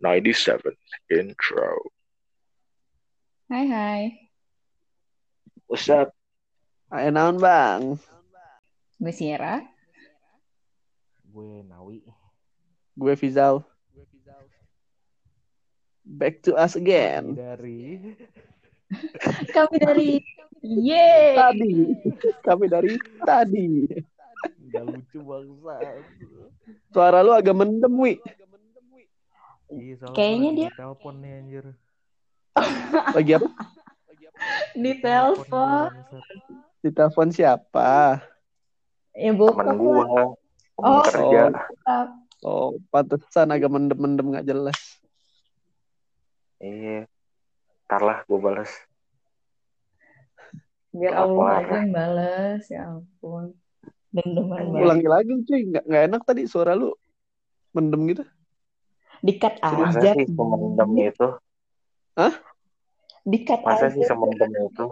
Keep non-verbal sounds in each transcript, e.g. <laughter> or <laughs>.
97 intro. Hai hai, What's up? Ayo naon bang, gue Sierra. gue Nawi gue Fizal. Back to us again. dari Kami dari <laughs> Yeay. Tadi, kami dari tadi. nggak lucu bangsa Suara lu agak mendem, Wi. Iya, Kayaknya dia- telepon nih anjir <laughs> Lagi apa? Di telepon. Di telepon siapa? Ya Temen bokap gua. Temen Oh. kerja. Oh, pantesan agak mendem-mendem nggak jelas. Iya. Ntar lah gue bales. Biar? Allah aja yang balas. Ya ampun. Dendeman banget. Ulangi lagi, cuy. Nggak, nggak enak tadi suara lu mendem gitu. Dikat Masa aja. sih semendem itu? Dikat Masa aja. sih semendem itu?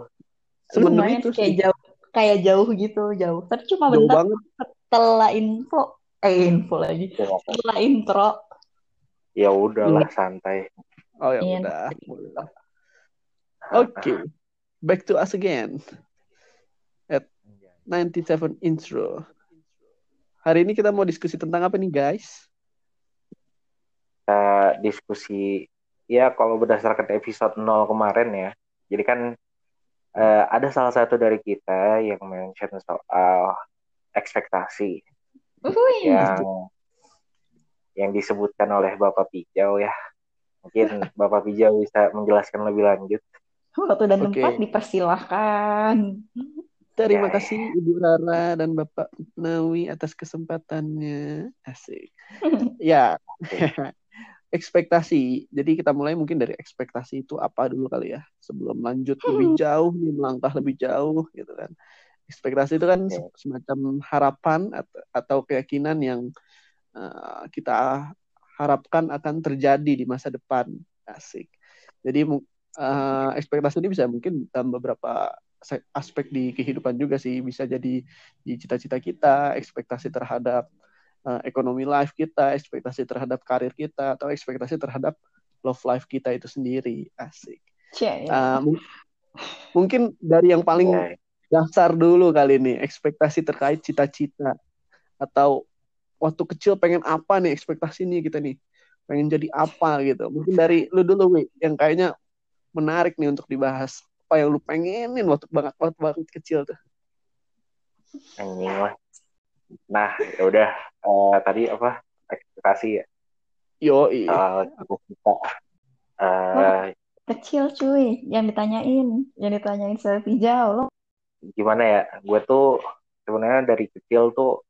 Semendem itu kayak sih. jauh. Kayak jauh gitu, jauh. Tapi cuma Jauh bentar banget. setelah info. Eh, info lagi. Ya, Setelah intro. Ya udahlah santai. Oh ya Iya. udah. Oke. Back to us again. At 97 intro. Hari ini kita mau diskusi tentang apa nih, guys? Kita diskusi ya kalau berdasarkan episode 0 kemarin ya. Jadi kan eh, ada salah satu dari kita yang mention soal ekspektasi Uhuy. yang yang disebutkan oleh Bapak Pijau ya. Mungkin <laughs> Bapak Pijau bisa menjelaskan lebih lanjut. Waktu dan Oke. tempat dipersilahkan. Terima Ya, kasih Ibu Rara dan Bapak Nawi atas kesempatannya. Asik. <laughs> ya. <laughs> ekspektasi. Jadi kita mulai mungkin dari ekspektasi itu apa dulu kali ya. Sebelum lanjut lebih jauh nih melangkah lebih jauh gitu kan. Ekspektasi itu kan se- semacam harapan atau, atau keyakinan yang uh, kita harapkan akan terjadi di masa depan. Asik. Jadi uh, ekspektasi ini bisa mungkin dalam beberapa aspek di kehidupan juga sih bisa jadi di cita-cita kita, ekspektasi terhadap uh, ekonomi life kita, ekspektasi terhadap karir kita, atau ekspektasi terhadap love life kita itu sendiri. Asik. Ya. Uh, mung- mungkin dari yang paling dasar dulu kali ini, ekspektasi terkait cita-cita atau waktu kecil pengen apa nih ekspektasi nih kita nih, pengen jadi apa gitu. Mungkin dari lu dulu, Wi, yang kayaknya menarik nih untuk dibahas. Apa yang lu pengenin waktu banget waktu banget kecil tuh? lah. Nah, ya udah Eh, tadi apa ekspektasi ya Yo, iya. soal cita-cita. Eh, Kecil cuy, yang ditanyain, yang ditanyain saya Pijau lo. gimana ya? Gue tuh sebenarnya dari kecil tuh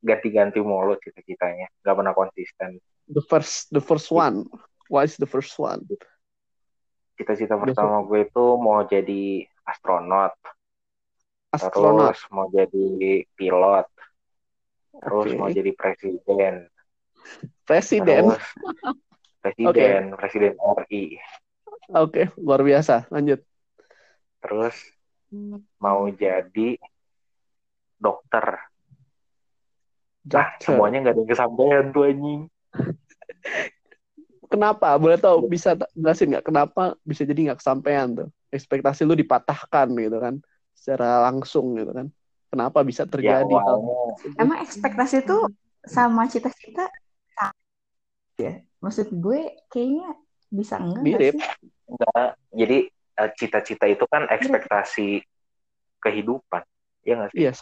ganti-ganti mulu cita-citanya, nggak pernah konsisten. The first, the first one. Why is the first one? Cita-cita pertama gue itu mau jadi astronot, Astronot. terus mau jadi pilot, terus Oke. mau jadi presiden, Presiden. terus <laughs> presiden, presiden RI, Oke, luar biasa. Lanjut. terus mau jadi dokter. Nah, semuanya nggak ada yang kesampaian tuh anjing. <laughs> Kenapa? Boleh tahu bisa jelasin nggak kenapa bisa jadi nggak kesampaian tuh? Ekspektasi lu dipatahkan gitu kan, secara langsung gitu kan? Kenapa bisa Ya terjadi? awalnya tersebut? Emang ekspektasi tuh sama cita-cita ya? Maksud gue kayaknya bisa enggak nggak Mirip. sih? enggak. Jadi eh, cita-cita itu kan ekspektasi kehidupan. Ya nggak sih? Yes,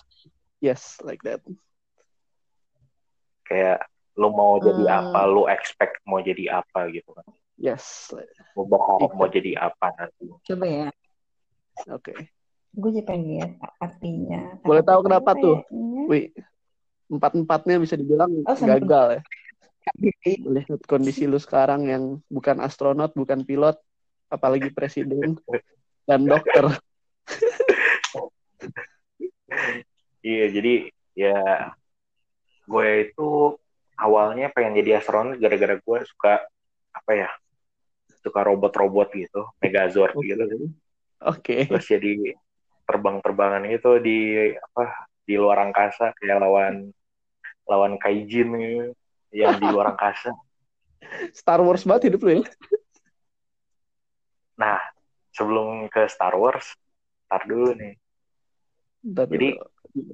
yes, like that. Kayak lu mau jadi Hmm. apa, lu expect mau jadi apa gitu kan. Yes, Lu berharap Iya. mau jadi apa nanti. Coba ya, oke. Gue jadi pengen lihat artinya. Boleh tahu kenapa tuh? Wih, empat empatnya bisa dibilang Oh, gagal ya. <laughs> Melihat kondisi lu sekarang yang bukan astronot, bukan pilot, apalagi presiden dan dokter. Iya, jadi ya gue itu awalnya pengen jadi astronot gara-gara gue suka apa ya? Suka robot-robot gitu, Megazord gitu. Oke. Terus jadi terbang-terbangan itu di apa? Di luar angkasa kayak lawan lawan kaijin gitu, yang di luar angkasa. <laughs> Star Wars banget hidup lu ya. Nah, sebelum ke Star Wars, tar dulu nih. Ntar Jadi,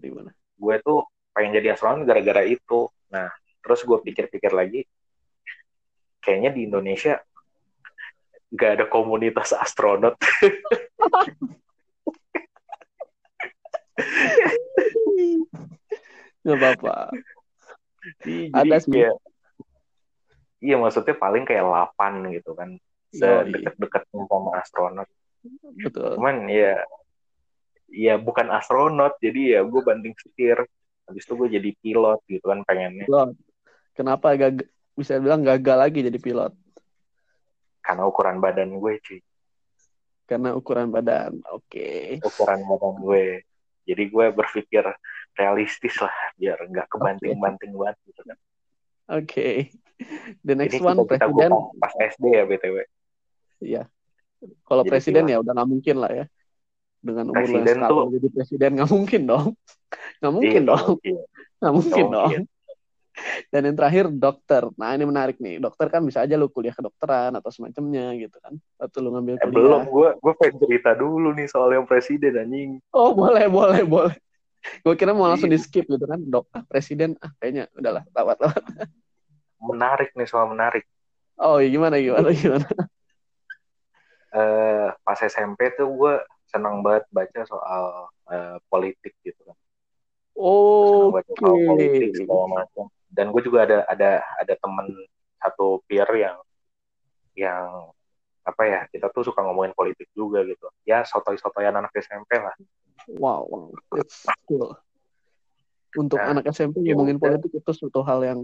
gimana? Gue tuh pengen jadi astronot gara-gara itu. Nah, terus gue pikir-pikir lagi, kayaknya di Indonesia gak ada komunitas <laughs> astronot. <laughs> Gak apa-apa. Ada kayak, iya maksudnya paling kayak 8 gitu kan. Sedekat-dekatnya sama astronot. Betul. Cuman ya, ya bukan astronot, jadi ya gue banting setir. Habis itu gue jadi pilot gitu kan pengennya. Pilot. Kenapa gag bisa bilang gagal lagi jadi pilot? Karena ukuran badan gue cuy. Karena ukuran badan. Oke. Ukuran badan gue. Jadi gue berpikir realistis lah, biar nggak kebanting-banting banget gitu kan. Oke. The next Ini one presiden. pas, pas SD ya BTW. Iya. Kalau Jadi presiden ya udah nggak mungkin lah ya. Dengan umur yang Presiden sekarang tuh- jadi presiden nggak mungkin dong. Nggak mungkin Iya, dong. mungkin. Nggak mungkin Nggak dong. Dan yang terakhir dokter. Nah ini menarik nih. Dokter kan bisa aja lu kuliah kedokteran atau semacamnya gitu kan. Atau lu ngambil Eh, kuliah. belum, gue gue pengen cerita dulu nih soal yang presiden anjing. Oh boleh boleh boleh. Gue kira mau langsung Iya. di skip gitu kan. Dok ah, presiden ah kayaknya udahlah lewat lewat. Menarik nih soal menarik. Oh iya, gimana gimana gimana. Eh pas SMP tuh gue senang banget baca soal eh, politik gitu kan. Soal Oke. politik segala macam. Dan gue juga ada ada ada temen satu peer yang yang apa ya kita tuh suka ngomongin politik juga gitu. Ya sotoy-sotoyan anak SMP lah. Wow, wow. Cool. Untuk Nah, anak SMP ya ngomongin udah. politik itu suatu hal yang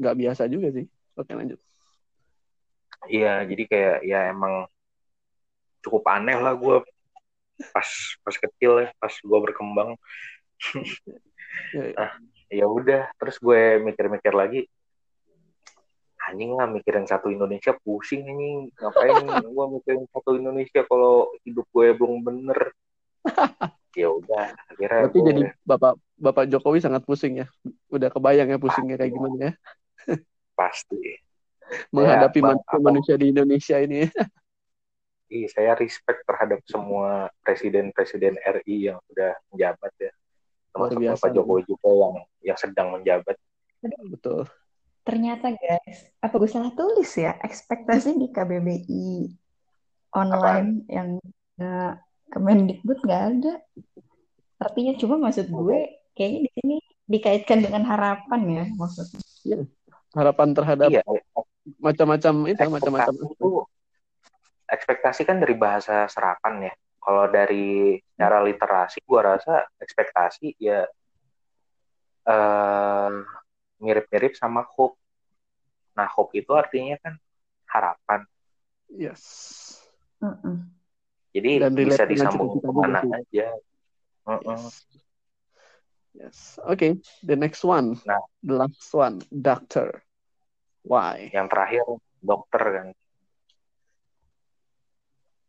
nggak biasa juga sih. Oke lanjut. Iya, jadi kayak ya emang cukup aneh lah gue pas pas kecil ya, pas gue berkembang. Ya, ya. Ya udah, terus gue mikir-mikir lagi, anjing lah mikirin satu Indonesia pusing anjing. Ngapain <laughs> gue mikirin satu Indonesia kalau hidup gue belum bener. <laughs> Ya udah, akhirnya Berarti gue jadi bapak bapak Jokowi sangat pusing ya. Udah kebayang ya pusingnya kayak gimana ya. pasti. <laughs> Menghadapi Bang, manusia manusia di Indonesia ini. ya. Iya, saya respect terhadap semua presiden-presiden RI yang sudah menjabat ya. Termasuk Luar biasa. Bapak Jokowi juga yang yang sedang menjabat. Betul. Ternyata guys, apa gue salah tulis ya? Ekspektasi di KBBI online yang uh, Kemendikbud nggak ada. Artinya cuma maksud gue kayaknya di sini dikaitkan dengan harapan ya maksudnya. Harapan terhadap Iya, macam-macam itu macam-macam. itu ekspektasi kan dari bahasa serapan ya. Kalau dari secara literasi, gua rasa ekspektasi ya eh, mirip-mirip sama hope. Nah, hope itu artinya kan harapan. Yes. Mm-mm. Jadi Dan bisa disambung ke mana juga sih. aja. Mm-mm. Yes. Yes. Oke, the next one. Nah. The last one, doctor. Why? Yang terakhir dokter kan.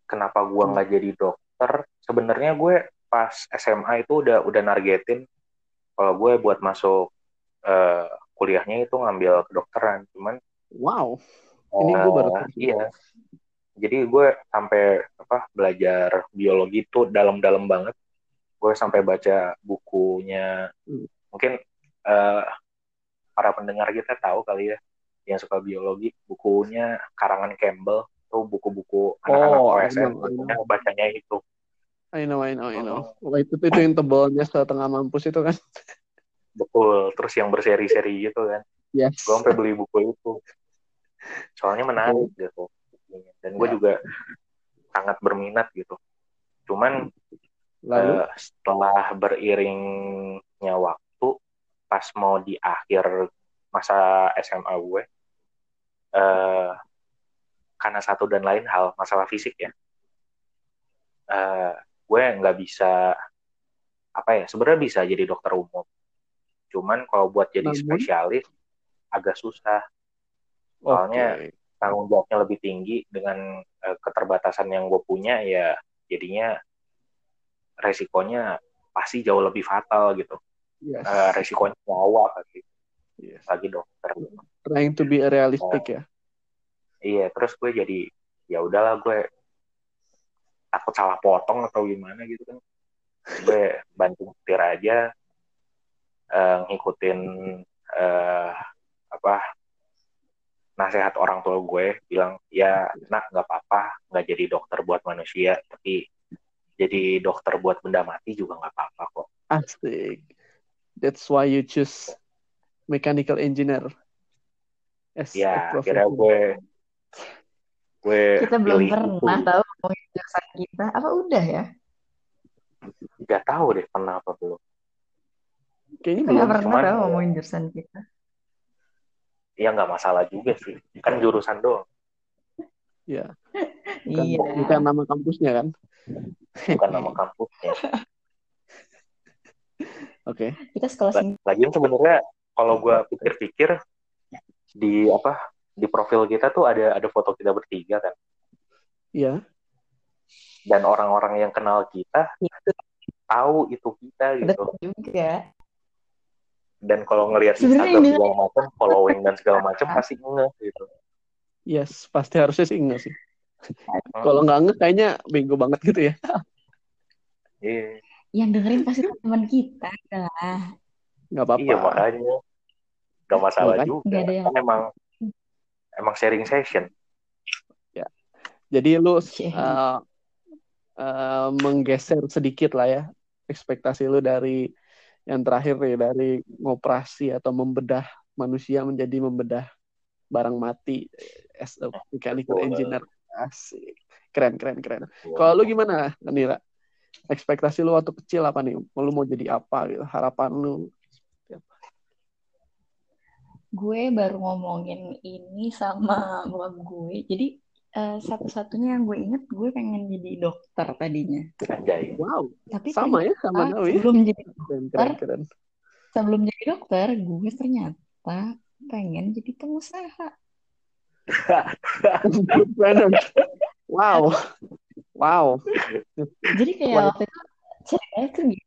Kenapa gua nggak jadi Sebenarnya gue pas SMA itu udah udah nargetin kalau gue buat masuk eh, kuliahnya itu ngambil kedokteran. Cuman Wow. Ini gue eh, baru tahu. iya. Jadi gue sampai apa belajar biologi itu dalam-dalam banget. Gue sampai baca bukunya. Hmm. Mungkin eh, para pendengar kita tahu kali ya yang suka biologi bukunya karangan Campbell tuh buku-buku anak-anak Oh, OSN know, I bacanya, itu I know, I know, I know. Wah, itu itu yang tebalnya setengah mampus itu kan. betul terus yang berseri-seri gitu kan. Yes. gue sampai beli buku itu. Soalnya menarik gitu. Dan gue Ya. juga sangat berminat gitu. Cuman Lalu? eh, setelah beriringnya waktu pas mau di akhir masa SMA gue eh karena satu dan lain hal masalah fisik ya eh gue nggak bisa apa ya sebenarnya bisa jadi dokter umum cuman kalau buat jadi Namun? spesialis agak susah soalnya- tanggung jawabnya lebih tinggi dengan eh, keterbatasan yang gue punya ya jadinya resikonya pasti jauh lebih fatal gitu Yes. Eh, resikonya nyawa lagi Yes. lagi dokter Trying to be realistic ya. Iya terus gue jadi ya udahlah gue takut salah potong atau gimana gitu kan gue bantu setir aja eh, ngikutin eh, apa nasihat orang tua gue bilang ya nak nggak apa-apa nggak jadi dokter buat manusia tapi jadi dokter buat benda mati juga nggak apa-apa kok Asik. That's why you choose mechanical engineer. As ya a kira profession. gue gue Kita belum pilih pernah itu. tahu ngomongin jurusan kita. Apa udah ya? nggak tahu deh pernah apa belum Kayaknya belum. nggak pernah cuman- tahu ngomongin jurusan kita. ya nggak masalah juga sih kan jurusan doang Ya. <laughs> Bukan, Iya. bukan nama kampusnya kan? bukan nama kampusnya <laughs> Oke. Kita sekolah sendiri. lagian sebenarnya kalau gue pikir-pikir di apa di profil kita tuh ada ada foto kita bertiga kan Iya. dan orang-orang yang kenal kita tahu itu kita gitu Betul juga. dan kalau ngelihat Instagram segala macam following dan segala macam pasti ngeh gitu Yes, pasti harusnya sih enggak sih. Kalau nggak enggak kayaknya bego banget gitu ya. iya Yang dengerin pasti teman kita lah. Nggak apa-apa. iya makanya gak masalah Makanya. juga Nggak ada yang- kan emang emang sharing session Jadi lu uh, uh, menggeser sedikit lah ya ekspektasi lu dari yang terakhir nih dari ngoperasi atau membedah manusia menjadi membedah barang mati as a mechanical engineer. Asik. Keren, keren, keren. Kalau lu gimana, Nira? Ekspektasi lu waktu kecil apa nih? Lu mau jadi apa gitu? Harapan lu? Gue baru ngomongin ini sama bokap gue. Jadi eh, satu-satunya yang gue inget gue pengen jadi dokter tadinya. anjay Wow, Tapi sama ya sama Nawi. sebelum jadi Keren, keren, keren. sebelum jadi dokter, gue ternyata pengen jadi pengusaha. <laughs> Wow, wow. Jadi kayak waktu itu ceritanya tuh gini.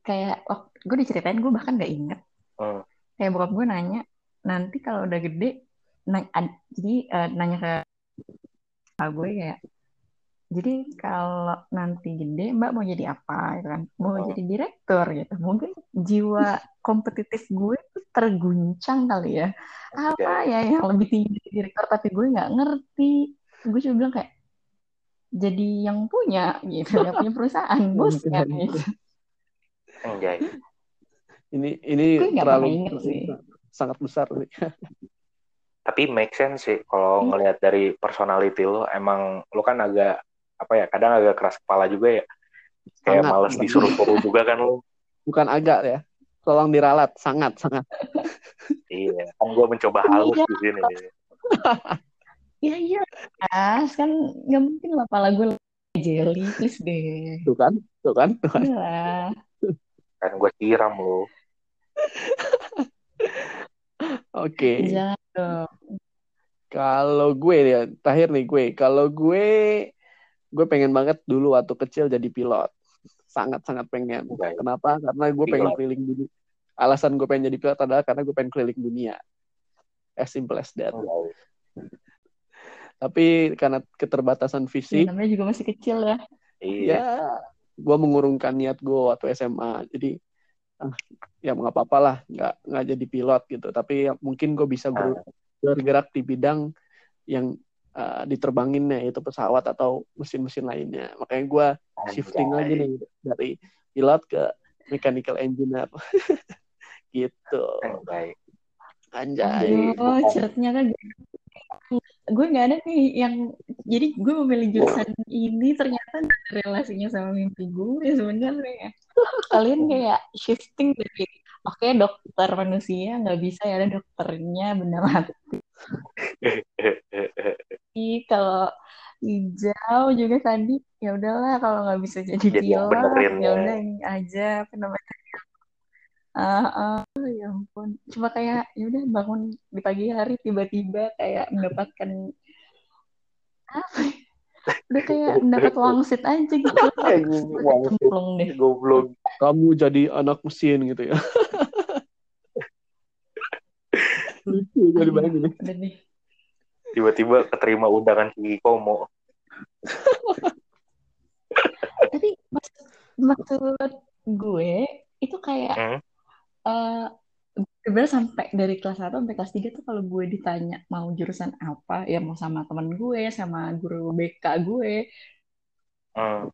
Kayak waktu gue diceritain gue bahkan gak inget. Hmm. Kayak bokap gue nanya, nanti kalau udah gede, na- ad- jadi eh, nanya ke kakak gue kayak, jadi kalau nanti gede mbak mau jadi apa gitu kan? Mau Hmm. jadi direktur gitu. Mungkin jiwa <laughs> kompetitif gue tuh terguncang kali ya. Apa ya yang lebih tinggi dari direktur tapi gue nggak ngerti. Gue cuma bilang kayak jadi yang punya gitu, yang punya perusahaan <laughs> bosnya gitu. anjay Ini ini Gue terlalu sih. Sangat besar nih. tapi make sense sih kalau Hmm. ngelihat dari personality lo emang lo kan agak apa ya kadang agak keras kepala juga ya kayak Sangat. males disuruh-suruh juga kan lo Bukan agak ya. Tolong diralat, sangat sangat. iya kan gue mencoba halus di sini <laughs> Iya iya, Mas. kan nggak mungkin lah pala gue jelly, please deh. Tuh kan, tuh kan, tuh kan. Lah. kan gue siram lo Oke. Jangan dong. Kalau gue ya, terakhir nih gue. Kalau gue, gue pengen banget dulu waktu kecil jadi pilot. Sangat-sangat pengen. Baik. Kenapa? Karena gue pengen Pilot. keliling dunia. Alasan gue pengen jadi pilot adalah karena gue pengen keliling dunia. As simple as that. Anjay. Tapi karena keterbatasan Ya, fisik, namanya juga masih kecil ya. iya ya gue mengurungkan niat gue waktu SMA jadi ah, ya nggak apa-apa lah nggak nggak jadi pilot gitu. Tapi ya, mungkin gue bisa ber- bergerak di bidang yang uh, diterbangin ya itu pesawat atau mesin-mesin lainnya. Makanya gue shifting lagi nih dari pilot ke mechanical engineer. <laughs> Gitu. Anjay. anjay. Aduh, ceritanya kan gue nggak ada nih yang jadi gue memilih jurusan ini ternyata relasinya sama mimpi gue sebenarnya kalian kayak shifting dari oke dokter manusia nggak bisa ya ada dokternya benda mati <laughs> kalau hijau juga tadi ya udahlah kalau nggak bisa jadi Jadi ya ya. udah ini aja apa namanya ah ah, ya ampun cuma kayak ya udah bangun di pagi hari tiba-tiba kayak mendapatkan apa ya? Udah kayak mendapat wangsit aja gitu. <laughs> Anjing, wangsit. deh. Goblok. Kamu jadi anak mesin gitu ya. <laughs> Lucu jadi bayangin nih tiba-tiba keterima undangan si Komo. Tapi maksud, maksud gue itu kayak Hmm. eh sebenarnya sampai dari kelas 1 sampai kelas 3 tuh kalau gue ditanya mau jurusan apa, ya mau sama temen gue, sama guru BK gue, Hmm.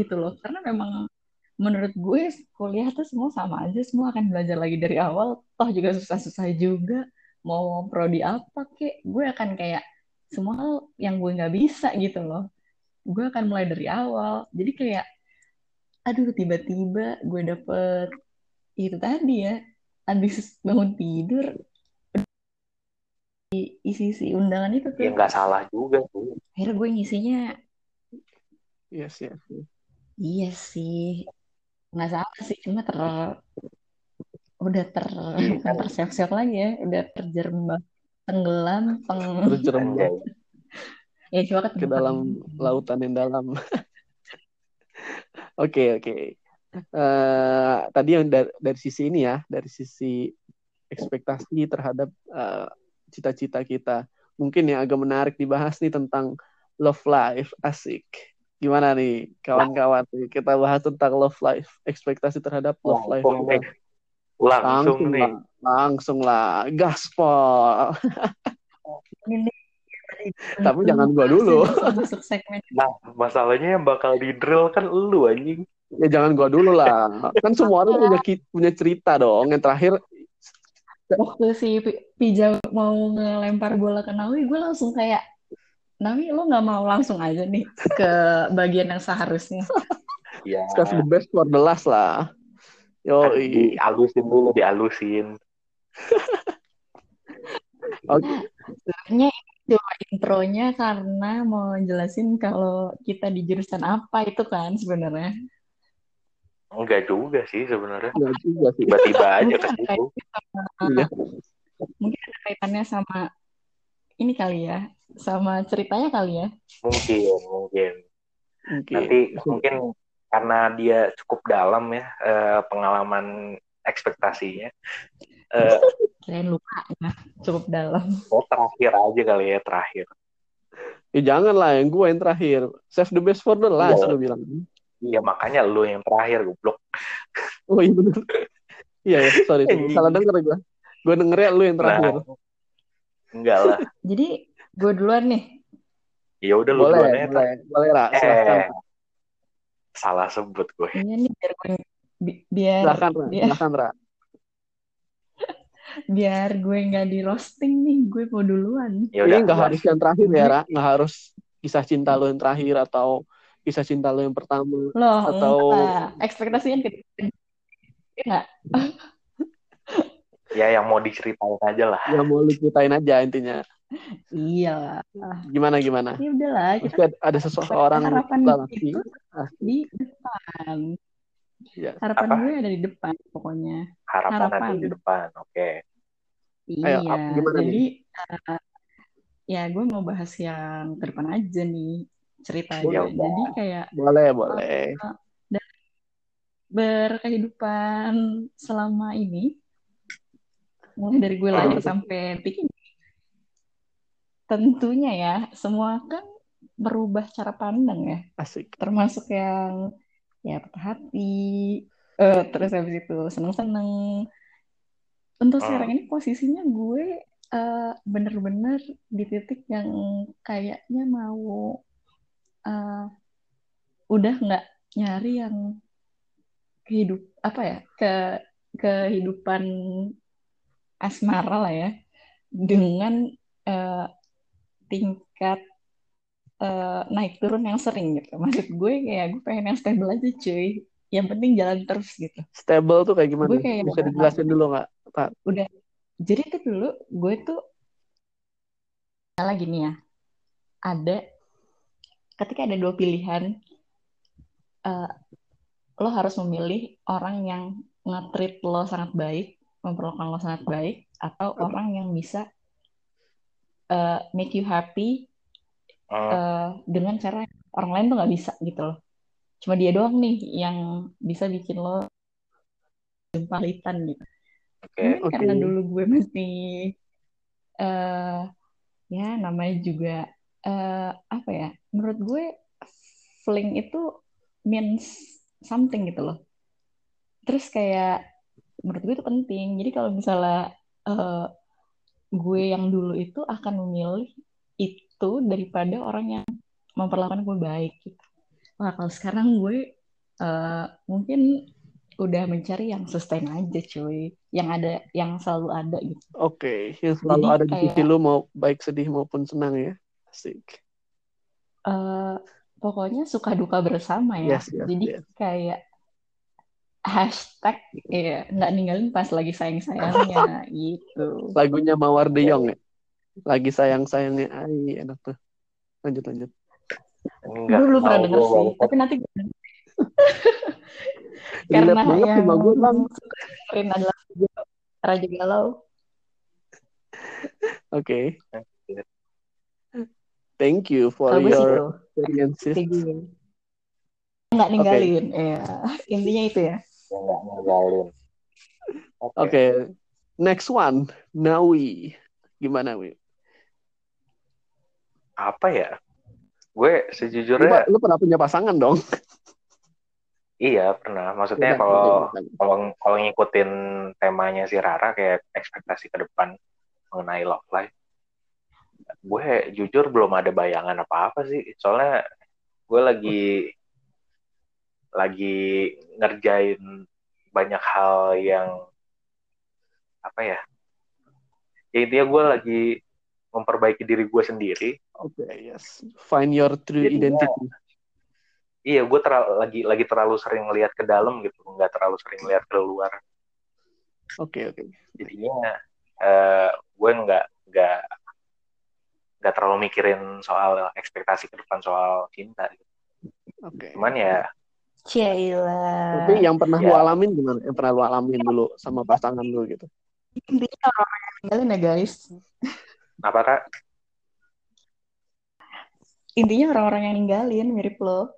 gitu loh. Karena memang menurut gue kuliah tuh semua sama aja, semua akan belajar lagi dari awal, toh juga susah-susah juga. Mau prodi apa kek, gue akan kayak semua yang gue nggak bisa gitu loh. Gue akan mulai dari awal. Jadi kayak, aduh tiba-tiba gue dapet itu tadi ya, habis bangun tidur, isi-isi undangan itu ya tuh. nggak salah juga tuh Akhirnya gue ngisinya, Yes, yes. yes. iya sih, nggak salah sih, cuma ter udah ter Iya. <laughs> bukan terseok-seok lagi ya udah terjerembab tenggelam teng Terjerembab Anjay. ya coba ke dalam lautan yang dalam. <laughs> Oke, oke. Eh, tadi yang dari, dari sisi ini ya, dari sisi ekspektasi terhadap eh, cita-cita kita. Mungkin yang agak menarik dibahas nih tentang love life, asik. Gimana nih kawan-kawan? Kita bahas tentang love life, ekspektasi terhadap love life langsung langsung Langsung nih lah, langsung lah, gaspol. ini <laughs> Tapi jangan gua dulu. Langsung masuk segmen nah masalahnya yang bakal di drill kan lu anjing Ya jangan gua dulu lah. Kan semua orang punya ki- punya cerita dong. Yang terakhir waktu si Pi- Pija mau ngelempar bola ke Nawi gue langsung kayak Nawi lo nggak mau langsung aja nih ke bagian yang seharusnya <laughs> ya save the best for the last lah. Yo, dialusin dulu dialusin <laughs> oke. itu cuma intronya karena mau jelasin kalau kita di jurusan apa itu kan sebenarnya enggak juga sih sebenarnya Enggak juga sih. tiba-tiba aja ke situ kayak Iya. mungkin ada kaitannya sama ini kali ya sama ceritanya kali ya mungkin mungkin Oke. nanti mungkin karena dia cukup dalam ya eh, pengalaman ekspektasinya eh kirain lupa ya cukup dalam oh, terakhir aja kali ya terakhir Ya jangan lah yang gue yang terakhir. Save the best for the last Iya. lu bilang. Iya makanya lu yang terakhir goblok Oh iya bener. Iya ya, sorry, salah denger gue. Gue dengernya lu yang terakhir. Nah, enggak lah jadi gue duluan nih ya udah lu boleh, duluan aja, boleh, boleh lah. Silahkan, eh salah sebut gue iya nih biar gue bi- biar silahkan, Ra. biar, silahkan, Ra. <laughs> biar gue nggak di roasting nih gue mau duluan ya Ini nggak gua- harus yang terakhir ya, Ra. Nggak harus kisah cinta lu yang terakhir atau kisah cinta lu yang pertama. loh Atau- enggak ekspektasinya enggak ya yang mau diceritain aja lah Ya mau lu ceritain aja intinya. iya Gimana gimana? ya udahlah kita Pasti ada seseorang itu sih. di depan Ya. harapan Apa? gue ada di depan pokoknya harapan, Harapan. ada di depan oke iya ap- gimana jadi eh, ya gue mau bahas yang ke depan aja nih ceritanya Ya udah. jadi kayak Boleh, boleh. berkehidupan selama ini mulai dari gue lahir sampai detik ini tentunya ya semua kan berubah cara pandang ya Asik. termasuk yang ya patah hati eh, terus habis itu seneng-seneng untuk Hmm. sekarang ini posisinya gue eh, bener-bener di titik yang kayaknya mau eh, udah nggak nyari yang kehidup apa ya ke kehidupan asmara lah ya dengan eh, tingkat eh, naik turun yang sering gitu. Maksud gue kayak gue pengen yang stable aja cuy. Yang penting jalan terus gitu. Stable tuh kayak gimana? Gue kayak- Bisa dijelasin dulu nggak? Udah. Jadi tuh dulu gue tuh lagi nih ya. Ada ketika ada dua pilihan eh, lo harus memilih orang yang nge-treat lo sangat baik, memperlakukan lo sangat baik, atau orang yang bisa eh, make you happy Hmm, eh, dengan cara orang lain tuh nggak bisa gitu loh. Cuma dia doang nih yang bisa bikin lo jempalitan gitu. Mungkin Oke. karena dulu gue masih eh ya namanya juga eh, apa ya? Menurut gue fling itu means something gitu loh. Terus kayak menurut gue itu penting. Jadi kalau misalnya eh, gue yang dulu itu akan memilih itu daripada orang yang memperlakukan gue baik gitu. Wah, kalau sekarang gue eh, mungkin udah mencari yang sustain aja cuy. Yang ada, yang selalu ada gitu. Oke, yang selalu Jadi ada di sisi kayak- lu mau baik sedih maupun senang ya. Asik. eh pokoknya suka duka bersama ya. Yes, yes, Jadi yes. kayak hashtag ya nggak ninggalin pas lagi sayang-sayangnya <laughs> gitu. Lagunya Mawar De Jong ya. Lagi sayang-sayangnya. Ai, enak tuh. Lanjut, lanjut. Enggak, Gue belum pernah denger sih, bangsat. tapi nanti <laughs> karena banget yang sama gue, Bang. adalah Raja Galau. Oke. Thank you for sih your tuh, experiences. kayak gue. Nggak ninggalin, ya intinya itu ya. Ya, nggak ninggalin. Oke. Oke. Next one, Nawi. Gimana, Wi? Apa ya? Gue Lu, sejujurnya lu pernah punya pasangan dong? iya pernah. Maksudnya kalau kalau kalau ngikutin temanya si Rara kayak ekspektasi ke depan mengenai love life, gue jujur belum ada bayangan apa-apa sih. Soalnya gue lagi lagi ngerjain banyak hal yang apa ya? Ya intinya gue lagi memperbaiki diri gue sendiri. Oke, yes. Find your true Jadinya- identity. Iya, gue terlalu lagi lagi terlalu sering ngelihat ke dalam gitu, nggak terlalu sering ngelihat ke luar. Oke, oke. jadinya eh, gue nggak nggak nggak terlalu mikirin soal ekspektasi ke depan soal cinta gitu. Oke. cuman ya Cila. Tapi yang pernah lu Ya. alamin gimana? Yang pernah lu alamin dulu sama pasangan lu gitu. Intinya orang yang ninggalin ya guys. apa kak Intinya orang-orang yang ninggalin mirip lo.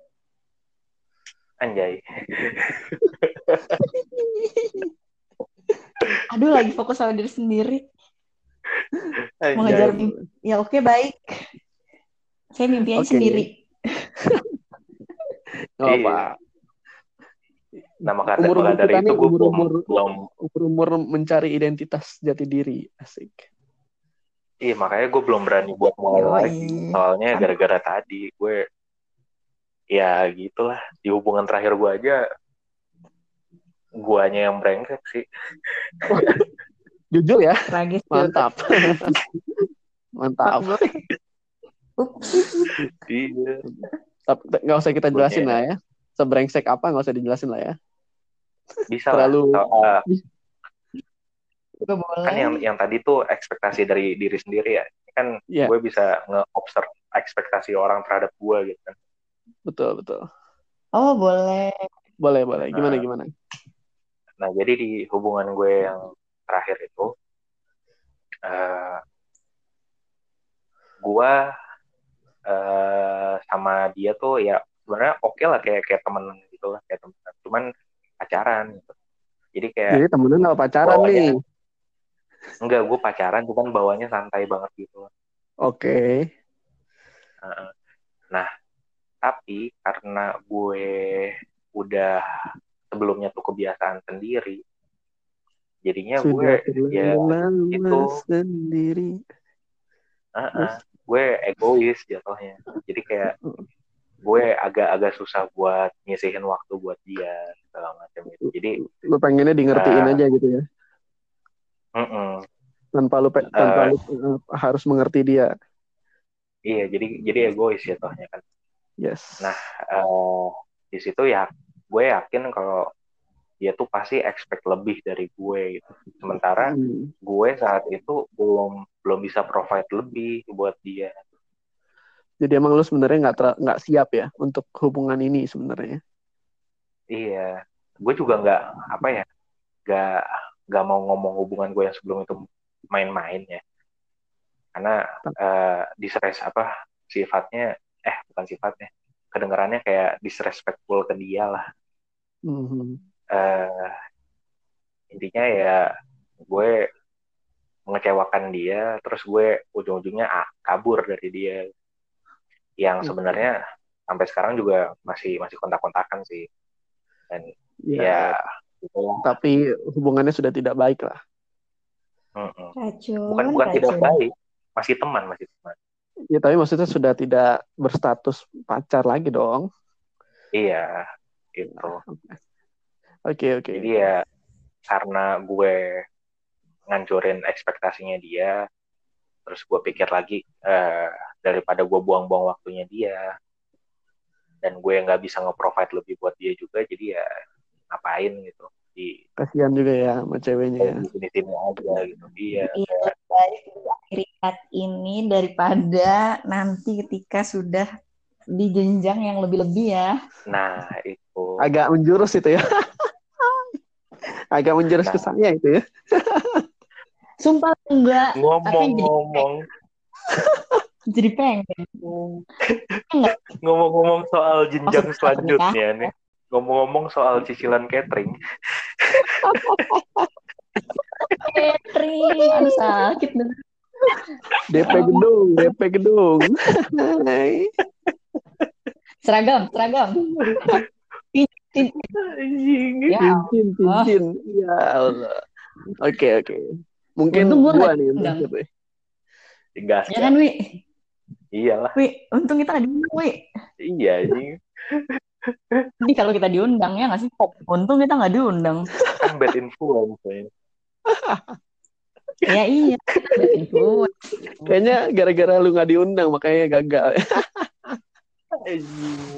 anjay <laughs> Aduh lagi fokus sama diri sendiri. Anjay Mengejar mimpi. Ya oke baik. Saya mimpi aja Oke. sendiri. Gak Iya. apa. nah maka, Umur-umur maka dari itu gue belum umur-umur- belum Umur-umur mencari identitas jati diri. Asik. iya makanya gue belum berani buat mulai Yoi. lagi soalnya gara-gara tadi gue ya gitulah di hubungan terakhir gue aja guanya yang brengsek sih <laughs> Jujur ya, Tragis. <laughs> mantap. mantap. Iya Tapi nggak usah kita jelasin lah ya. Sebrengsek apa nggak usah dijelasin lah ya. bisa Terlalu- lah So- boleh. kan yang yang tadi tuh ekspektasi dari diri sendiri ya Ini kan Iya. gue bisa nge-observe ekspektasi orang terhadap gue gitu kan Betul, betul. Oh boleh. Boleh, boleh. Gimana, Nah. gimana? nah jadi di hubungan gue yang terakhir itu eh gue eh sama dia tuh ya sebenarnya oke lah kayak kayak temen gitu lah kayak temen cuman pacaran gitu jadi kayak Jadi temenan nggak pacaran Bawahnya. nih. enggak gue pacaran cuman bawanya santai banget gitu Oke. Heeh. Nah, tapi karena gue udah sebelumnya tuh kebiasaan sendiri, jadinya gue ya, itu. sendiri. heeh, gue egois jatuhnya. Jadi kayak gue agak-agak susah buat nyisihin waktu buat dia segala macam itu. Jadi, Lu pengennya di ngertiin Ah. aja gitu ya. mm-mm. Tanpa lu pe- tanpa lu uh, harus mengerti dia. iya, jadi jadi egois jatuhnya kan. Yes. Nah, eh, di situ ya gue yakin kalau dia tuh pasti expect lebih dari gue gitu. Sementara Hmm. gue saat itu belum belum bisa provide lebih buat dia. Jadi emang lu sebenarnya nggak nggak siap ya untuk hubungan ini sebenarnya. Iya, gue juga nggak apa ya, nggak nggak mau ngomong hubungan gue yang sebelum itu main-main ya, karena eh, distress apa sifatnya, eh bukan sifatnya, kedengarannya kayak disrespectful ke dia lah. Mhm. Eh intinya ya gue mengecewakan dia terus gue ujung-ujungnya ah, kabur dari dia yang Oke. sebenarnya sampai sekarang juga masih masih kontak-kontakan sih dan Ya, ya gitu lah. tapi hubungannya sudah tidak baik lah. Racun, bukan bukan tidak racun. baik masih teman masih teman Ya, tapi maksudnya sudah tidak berstatus pacar lagi dong. iya itu Oke, oke. jadi ya karena gue ngancurin ekspektasinya dia terus gue pikir lagi eh, daripada gue buang-buang waktunya dia dan gue nggak bisa nge-provide lebih buat dia juga jadi ya ngapain gitu di Kasihan juga ya sama ceweknya ya. di sini sini aja gitu iya Iya, baik diakhiri saat ini daripada nanti ketika sudah di jenjang yang lebih-lebih ya. nah itu Agak menjurus itu ya. <laughs> Agak menjurus Nah. ke saya itu ya. <laughs> Sumpah enggak, ngomong-ngomong <laughs> jadi pengen. ngomong-ngomong soal jenjang Maksud selanjutnya nih ngomong-ngomong soal cicilan catering Catering, aduh sakit bener. DP gedung, DP gedung. Hai. Seragam, seragam. <laughs> Anjing. Ya, Cincin, cincin. Ya Allah. Oke, oke. Mungkin Untung gua gua nih terakhir, Wi. gas ya kan, Wi? iyalah Wi, untung kita nggak diundang, Wi. iya anjing Jadi kalau kita diundang ya nggak sih? Untung kita nggak diundang. kan bad influence ya. Ya iya, bad influence. Kayaknya gara-gara lu nggak diundang makanya gagal.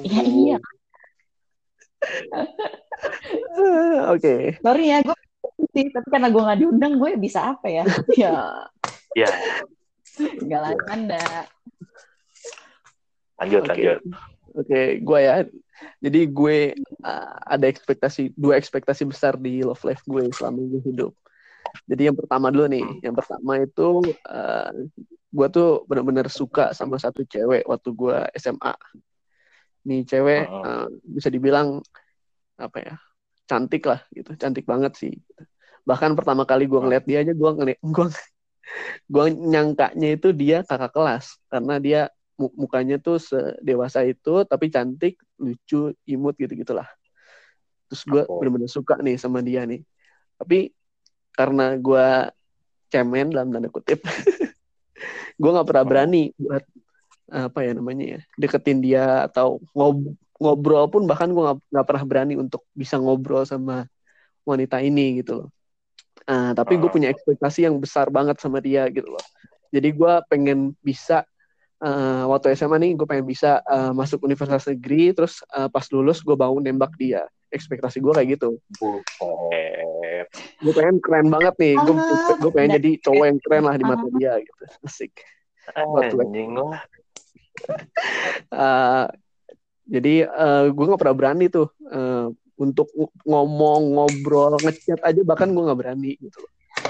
Ya iya. <laughs> Oke. Sorry ya, gue sih, tapi karena gue nggak diundang, gue bisa apa ya? <laughs> Ya, ya nggak lah, anda. lanjut Oke. lanjut Oke, gue ya. Jadi gue uh, ada ekspektasi dua ekspektasi besar di love life gue selama gue hidup. Jadi yang pertama dulu nih, yang pertama itu uh, gue tuh benar-benar suka sama satu cewek waktu gue SMA. Nih cewek uh, bisa dibilang apa ya, cantik lah gitu, cantik banget sih. Bahkan pertama kali gue ngeliat dia aja gue ngeliat gue gue nyangkanya itu dia kakak kelas. Karena dia mu- mukanya tuh sedewasa itu tapi cantik lucu imut gitu gitulah terus gue bener-bener suka nih sama dia nih. Tapi karena gue cemen dalam tanda kutip <laughs> gue nggak pernah berani buat apa ya namanya ya deketin dia atau ngob- ngobrol pun bahkan gue nggak pernah berani untuk bisa ngobrol sama wanita ini gitu loh. Ah, tapi gue Oh. punya ekspektasi yang besar banget sama dia gitu loh. Jadi gue pengen bisa eh, waktu SMA nih gue pengen bisa eh, masuk universitas negeri terus eh, pas lulus gue bangun nembak dia. Ekspektasi gue kayak gitu. Buset. Gue pengen keren banget nih. Gue Ah, pengen jadi cowok yang keren lah di mata dia gitu. Asik Buat gue. anjing <laughs> Eh, jadi gue nggak pernah berani tuh eh, untuk ng- ngomong ngobrol ngechat aja bahkan gue nggak berani gitu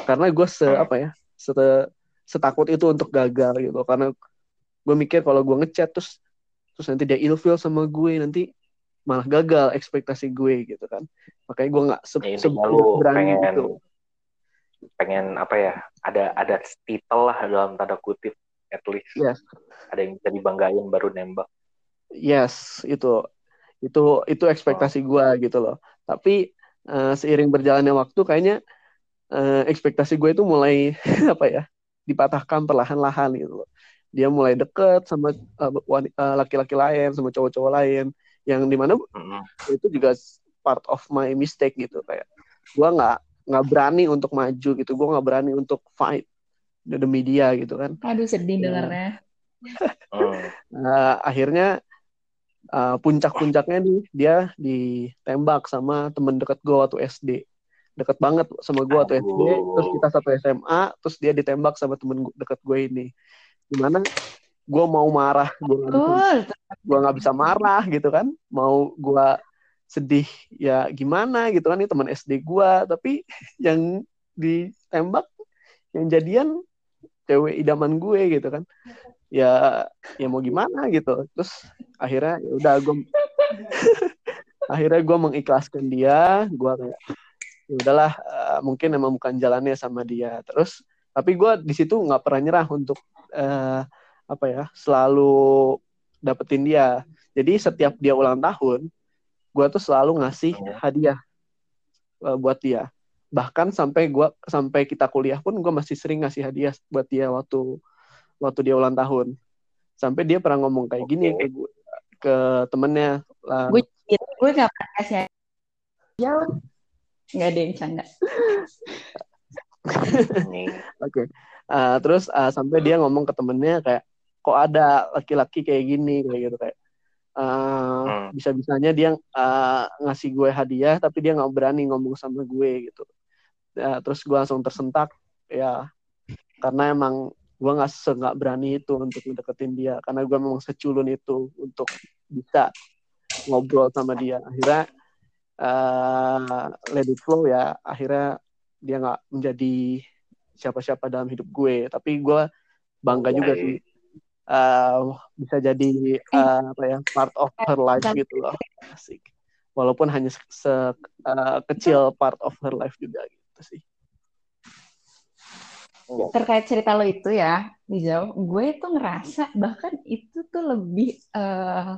karena gue se Hmm. apa ya se- setakut itu untuk gagal gitu karena gue mikir kalau gue ngechat terus terus nanti dia ilfeel sama gue nanti malah gagal ekspektasi gue gitu kan. Makanya gue nggak se, Ya, se- berani pengen gitu pengen apa ya ada ada titel lah dalam tanda kutip at least Yes. ada yang bisa dibanggain baru nembak Yes, itu itu itu ekspektasi gua gitu loh. Tapi eh, seiring berjalannya waktu kayaknya eh, ekspektasi gue itu mulai <laughs> apa ya dipatahkan perlahan-lahan gitu loh. Dia mulai deket sama eh, wani- eh, laki-laki lain, sama cowok-cowok lain, yang di mana Mm-mm. itu juga part of my mistake gitu kayak gua nggak nggak berani untuk maju gitu, gua nggak berani untuk fight demi dia gitu kan. Aduh sedih Ya. dengarnya. Nah, <laughs> akhirnya uh, puncak-puncaknya nih dia ditembak sama temen deket gue waktu SD deket banget sama gue waktu SD terus kita satu SMA terus dia ditembak sama temen deket gue ini. Gimana? Gue mau marah. Gue nggak bisa marah gitu kan. Mau gue sedih ya gimana gitu kan. Ini teman SD gue tapi yang ditembak yang jadian cewek idaman gue gitu kan. Ya ya mau gimana gitu. Terus akhirnya ya udah gue <laughs> akhirnya gue mengikhlaskan dia. Gue kayak ya udahlah eh, mungkin emang bukan jalannya sama dia. Terus tapi gue di situ nggak pernah nyerah untuk eh, apa ya selalu dapetin dia. Jadi setiap dia ulang tahun gue tuh selalu ngasih Hmm. hadiah eh, buat dia bahkan sampai gua sampai kita kuliah pun gue masih sering ngasih hadiah buat dia waktu waktu dia ulang tahun sampai dia pernah ngomong kayak gini Oke. ke gua- ke temennya lah gue gue gak pernah kasih jauh nggak ada yang canda. <laughs> Oke. Eh, terus eh, sampai dia ngomong ke temennya kayak kok ada laki-laki kayak gini kayak gitu kayak eh, Hmm. bisa-bisanya dia eh, ngasih gue hadiah tapi dia nggak berani ngomong sama gue gitu. Ya, terus gue langsung tersentak ya. Karena emang gue nggak nggak berani itu untuk deketin dia. Karena gue memang seculun itu untuk bisa ngobrol sama dia. Akhirnya eh let it flow ya. Akhirnya dia nggak menjadi siapa-siapa dalam hidup gue. Tapi gue bangga juga sih. Eh, bisa jadi eh, apa ya part of her life gitu loh. Asik. Walaupun hanya se, se- kecil part of her life juga gitu sih. Terkait cerita lo itu ya Rizal gue tuh ngerasa bahkan itu tuh lebih eh,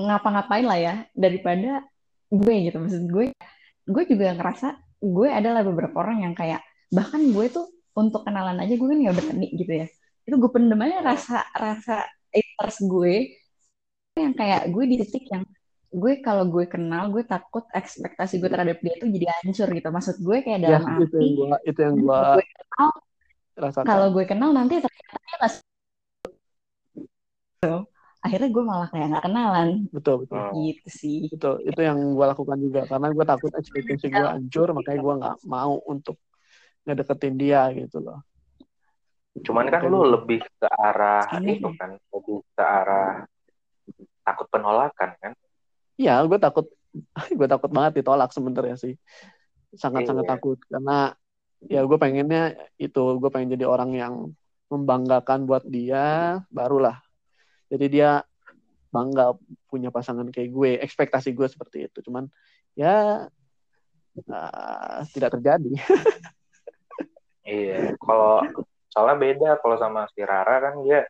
ngapa-ngapain lah ya daripada gue gitu. Maksud gue gue juga ngerasa gue adalah beberapa orang yang kayak bahkan gue tuh untuk kenalan aja gue kan nggak berani gitu ya. Itu gue pendem aja rasa rasa interest gue yang kayak gue di titik yang gue kalau gue kenal gue takut ekspektasi gue terhadap dia tuh jadi hancur gitu maksud gue kayak ya dalam itu yang gue itu yang gue gue kenal rasakan kalau gue kenal nanti ternyata dia nggak se- akhirnya gue malah kayak nggak kenalan betul betul Hmm. gitu sih Betul, itu yang gue lakukan juga karena gue takut ekspektasi gue hancur, makanya gue nggak mau untuk ngedeketin dia gitu loh. Cuman kan lu gitu. lebih ke arah Aneh itu ya. kan, lebih ke arah takut penolakan kan? Iya, gue takut, <laughs> gue takut banget ditolak sebenarnya sih, sangat-sangat Iya. takut karena ya gue pengennya itu, gue pengen jadi orang yang membanggakan buat dia, barulah. Jadi dia bangga punya pasangan kayak gue, ekspektasi gue seperti itu. Cuman ya ah, tidak terjadi. <laughs> Iya, kalau soalnya beda kalau sama si Rara kan dia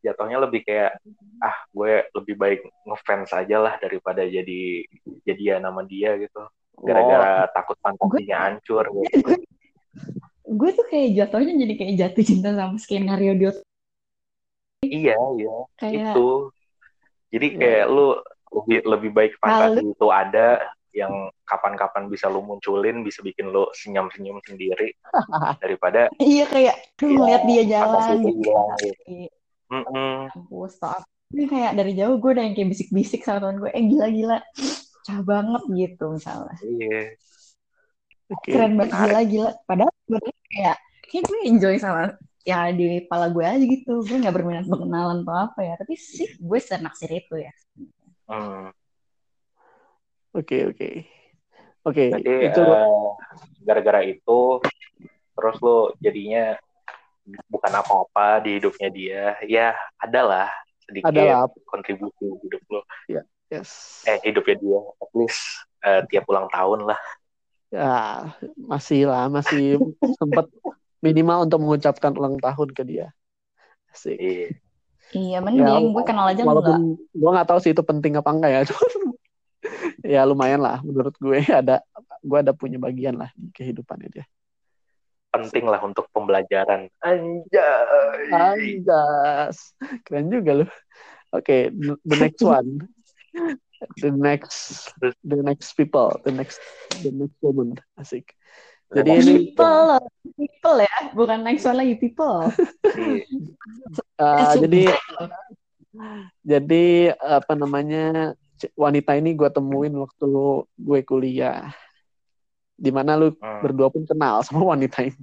jatuhnya lebih kayak ah gue lebih baik ngefans aja lah daripada jadi jadian nama dia gitu. Gara-gara takut fantasinya hancur gitu. <laughs> gue, gue tuh kayak jatuhnya jadi kayak jatuh cinta sama skenario dia Iya, iya, kayak itu. Jadi kayak lu lebih lebih baik fantasi itu ada yang kapan-kapan bisa lu munculin, bisa bikin lu senyum-senyum sendiri <laughs> daripada iya kayak tuh Iya, ngeliat dia jalan itu gitu gitu. Mm-mm. kampus stop ini kayak dari jauh gue udah yang kayak bisik-bisik sama temen gue eh gila-gila cah banget gitu misalnya Iya. Oke. keren banget gila-gila padahal sebenarnya kayak kayak gue enjoy sama ya di kepala gue aja gitu gue nggak berminat berkenalan atau apa ya tapi sih gue senaksir itu ya Hmm. Oke, oke. Oke, itu eh, gara-gara itu terus lu jadinya bukan apa-apa di hidupnya dia. Ya, adalah sedikit adalah kontribusi hidup lu. yes. Eh, hidupnya dia at least eh, tiap ulang tahun lah. Ya, masih lah, masih <laughs> sempat minimal untuk mengucapkan ulang tahun ke dia. Asik. Iya. iya mending gue kenal aja enggak Walaupun gue nggak tahu sih itu penting apa enggak ya, <laughs> ya lumayan lah menurut gue ada gue ada punya bagian lah di kehidupannya dia. Penting lah untuk pembelajaran. Anjay. Anjas, keren juga loh. Oke, the next <laughs> one, the next, the next people, the next, the next woman, asik. Jadi ini people people ya. Bukan next one lagi people. <laughs> Uh, jadi jadi apa namanya wanita ini gue temuin waktu gue kuliah, di mana lu Hmm, berdua pun kenal sama wanita ini.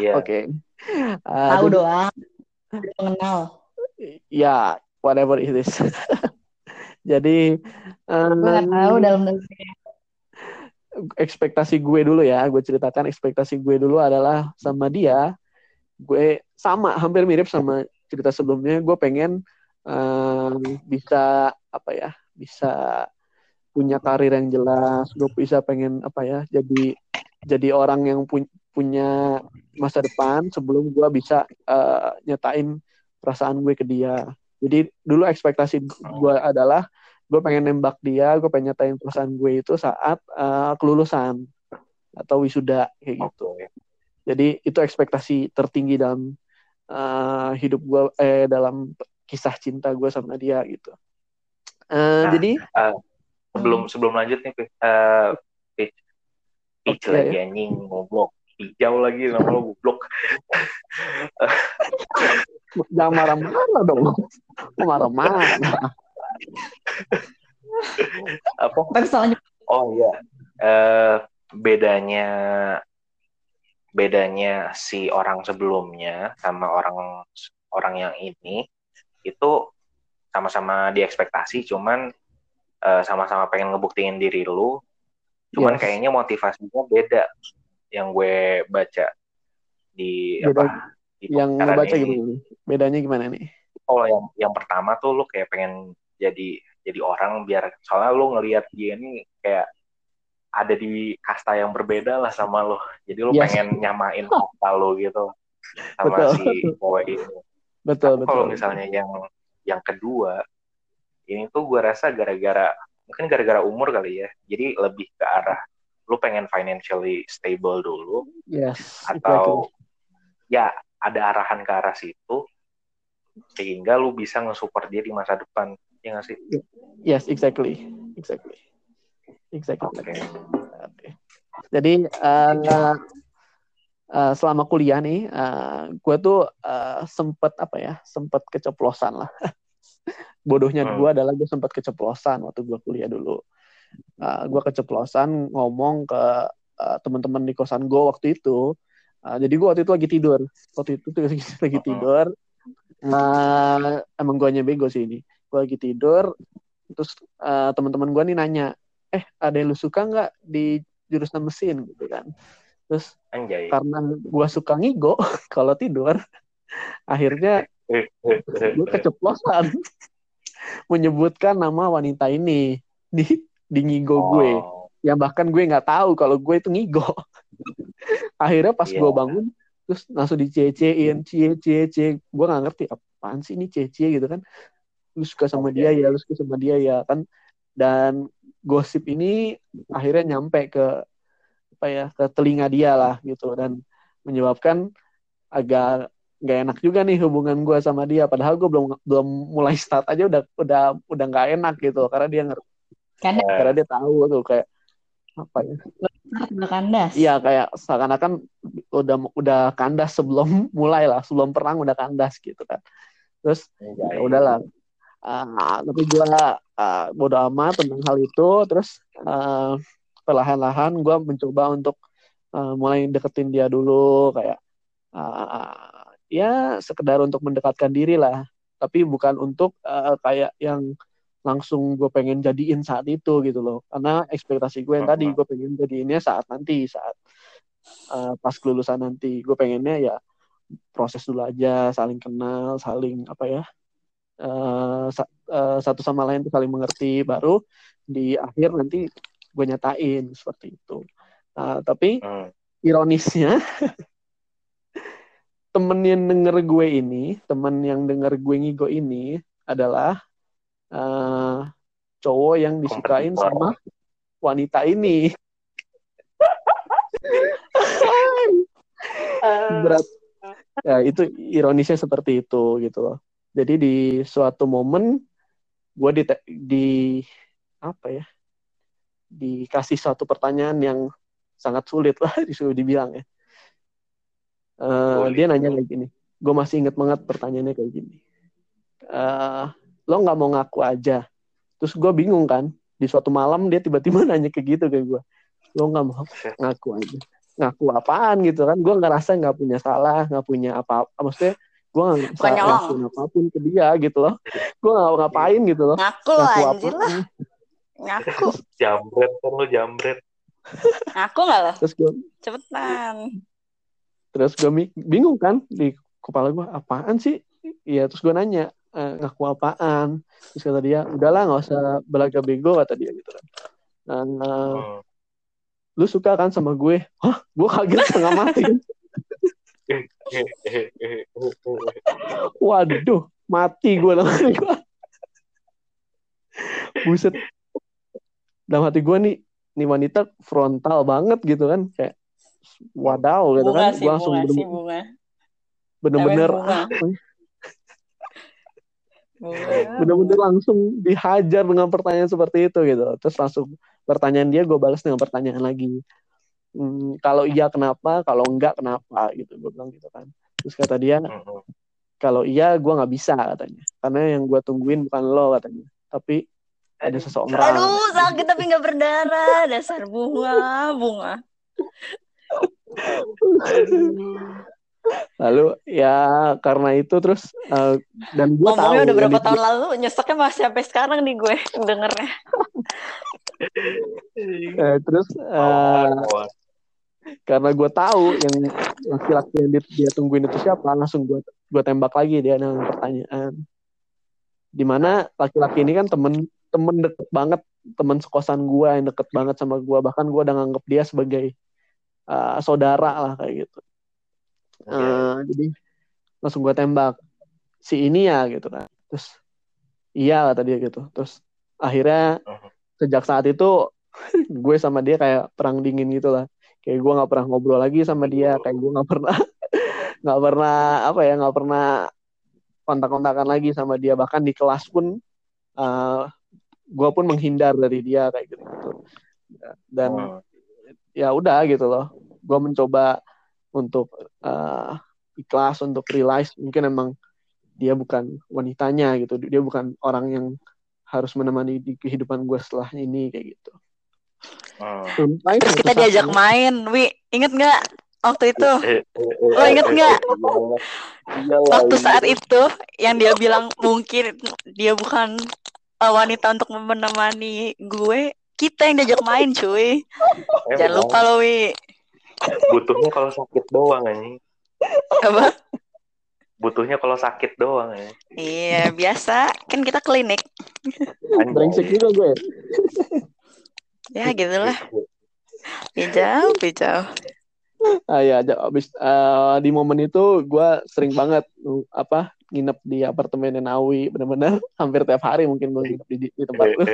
Iya. <laughs> Oke, Uh, tahu jadi- doang mengenal ya whatever it is. <laughs> jadi um, tahu dalam negeri ekspektasi gue dulu ya, gue ceritakan ekspektasi gue dulu adalah sama dia, gue sama hampir mirip sama cerita sebelumnya, gue pengen eh, bisa apa ya, bisa punya karir yang jelas, gue bisa pengen apa ya, jadi jadi orang yang punya punya masa depan sebelum gue bisa eh, nyatain perasaan gue ke dia. Jadi dulu ekspektasi gue adalah gue pengen nembak dia gue pengen nyatain perasaan gue itu saat eh, kelulusan atau wisuda kayak gitu. Jadi itu ekspektasi tertinggi dalam eh, hidup gue eh dalam kisah cinta gue sama dia gitu. Eh, Nah, jadi sebelum sebelum lanjut nih Pi. Eh, Pitch Pitch Oke, lagi anjing ngoblok hijau lagi nama lo goblok. <laughs> Jangan marah-marah dong. Marah-marah? Apa? Oh iya. Eh, bedanya bedanya si orang sebelumnya sama orang orang yang ini itu sama-sama diekspektasi cuman eh, sama-sama pengen ngebuktiin diri lu cuman Yes. kayaknya motivasinya beda yang gue baca di Beda. apa di yang gimana nih bedanya gimana nih Oh, yang yang pertama tuh lu kayak pengen jadi jadi orang biar soalnya lu ngelihat dia ini kayak ada di kasta yang berbeda lah sama lu. Jadi lu Yes. pengen nyamain <laughs> kasta lu gitu sama Betul. si cowok ini. betul Tapi betul kalau misalnya yang yang kedua ini tuh gue rasa gara-gara mungkin gara-gara umur kali ya. Jadi lebih ke arah lu pengen financially stable dulu yes atau ya ada arahan ke arah situ sehingga lu bisa nge-support dia di masa depan. Ya nggak sih? Yes exactly. Exactly. Exactly. Oke. Oke. Jadi eh, eh, selama kuliah nih, gue tuh eh, sempet apa ya, sempet keceplosan lah. <laughs> Bodohnya Hmm. gue adalah gue sempet keceplosan waktu gue kuliah dulu. gue keceplosan ngomong ke eh, teman-teman di kosan gue waktu itu. Eh, jadi gue waktu itu lagi tidur. Waktu itu tuh lagi, lagi Hmm. tidur. Eh, emang gue bego sih ini. Gue lagi tidur. Terus eh, teman-teman gue nih nanya, eh ada yang lu suka nggak di jurusan mesin gitu kan terus anjay karena gua suka ngigo <laughs> kalau tidur akhirnya gue keceplosan. Menyebutkan nama wanita ini di di ngigo gue. Oh, yang bahkan gue nggak tahu kalau gue itu ngigo. Akhirnya pas Iya. gue bangun terus langsung dicecein cie cie cie gue nggak ngerti apaan sih ini cie cie gitu kan? Lu suka sama Oke. dia ya lu suka sama dia ya kan? Dan gosip ini akhirnya nyampe ke apa ya ke telinga dia lah gitu. Dan menyebabkan agak nggak enak juga nih hubungan gue sama dia padahal gue belum belum mulai start aja udah udah udah nggak enak gitu karena dia ngerti karena karena dia tahu tuh kayak apa ya udah kandas. Iya kayak seakan-akan udah udah kandas sebelum <laughs> mulai lah, sebelum perang udah kandas gitu kan. Terus anjay. ya udahlah. Ah, tapi gua ah, bodo amat tentang hal itu. Terus ah, perlahan-lahan gua mencoba untuk ah, mulai deketin dia dulu kayak ya sekedar untuk mendekatkan diri lah. Tapi bukan untuk ah, kayak yang langsung gue pengen jadiin saat itu gitu loh. Karena ekspektasi gue yang tadi gue pengen jadiinnya saat nanti saat uh, pas kelulusan nanti. Gue pengennya ya proses dulu aja saling kenal saling apa ya uh, sa- uh, satu sama lain tuh saling mengerti. Baru di akhir nanti gue nyatain seperti itu. Nah, tapi Hmm. ironisnya <laughs> temen yang denger gue ini temen yang denger gue ngigo ini adalah eh, cowok yang disukain sama wanita ini. Berat. Ya itu ironisnya seperti itu gitu loh. Jadi di suatu momen gue di, di apa ya dikasih suatu pertanyaan yang sangat sulit lah <laughs> disuruh dibilang ya Eh, Sulit. dia nanya kayak gini gue masih inget banget pertanyaannya kayak gini Eh, lo nggak mau ngaku aja terus gue bingung kan di suatu malam dia tiba-tiba <laughs> nanya kayak gitu kayak gue lo nggak mau ngaku aja ngaku apaan gitu kan gue ngerasa nggak punya salah nggak punya apa-apa maksudnya gue nggak bisa ngakuin apa pun ke dia gitu loh gue nggak ngapain gitu loh Ngaku lo ngaku anjir lah. Ngaku. <laughs> jambret kan lu jambret Ngaku nggak lo? terus gue Cepetan. Terus gue bingung kan di kepala gue apaan sih? Iya terus gue nanya "Eh, ngaku apaan? Terus kata dia udahlah nggak usah belaga bego kata dia gitu kan. Nah, Hmm. lu suka kan sama gue? Hah? Gue kaget setengah mati waduh mati gue hati gue buset. Dalam hati gue nih nih wanita frontal banget gitu kan kayak wadaw gitu bunga kan sih gue langsung bunga sih bener- bunga. bener-bener ah, <laughs> bunga. bener-bener langsung dihajar dengan pertanyaan seperti itu gitu. Terus langsung pertanyaan dia gue balas dengan pertanyaan lagi. Hmm, kalau iya kenapa? Kalau enggak kenapa? Gitu gue bilang gitu kan. Terus kata dia kalau iya gue nggak bisa katanya. Karena yang gue tungguin bukan lo katanya. Tapi ada seseorang. Aduh sakit tapi nggak berdarah. Dasar bunga bunga lalu ya karena itu terus eh, dan gue tahu udah berapa tahun lalu nyeseknya masih sampai sekarang nih gue dengernya. <laughs> Eh, terus eh, karena gue tahu yang laki-laki yang dia, dia tungguin itu siapa langsung gue gue tembak lagi dia dengan pertanyaan. Di mana laki-laki ini kan temen temen deket banget temen sekosan gue yang deket banget sama gue bahkan gue udah nganggep dia sebagai uh, saudara lah kayak gitu. Eh, jadi langsung gue tembak si ini ya gitu kan. Terus iya kata dia gitu. Terus akhirnya sejak saat itu <laughs> gue sama dia kayak perang dingin gitu lah. Kayak gue nggak pernah ngobrol lagi sama dia kayak gue nggak pernah <laughs> nggak pernah apa ya nggak pernah kontak-kontakan lagi sama dia. Bahkan di kelas pun uh, gue pun menghindar dari dia kayak gitu gitu dan ya udah gitu loh. Gue mencoba untuk uh, ikhlas untuk realize mungkin emang dia bukan wanitanya gitu. Dia bukan orang yang harus menemani di kehidupan gue setelah ini kayak gitu. Sampai terus kita diajak main wi. Inget nggak waktu itu? Lo Lo inget nggak? Iya waktu saat itu yang dia bilang mungkin dia bukan wanita untuk menemani gue kita yang diajak main cuy. Jangan lupa lo wi. Butuhnya kalau sakit doang ini. apa? Butuhnya kalau sakit doang ya. iya biasa. Kan kita klinik. Brengsek juga gue. Ya gitulah. Bijau bijau. Ah ya aja abis eh, di momen itu gue sering banget uh, apa nginep di apartemen Nawi bener-bener. Hampir tiap hari mungkin gue nginep di, di tempat <laughs> lu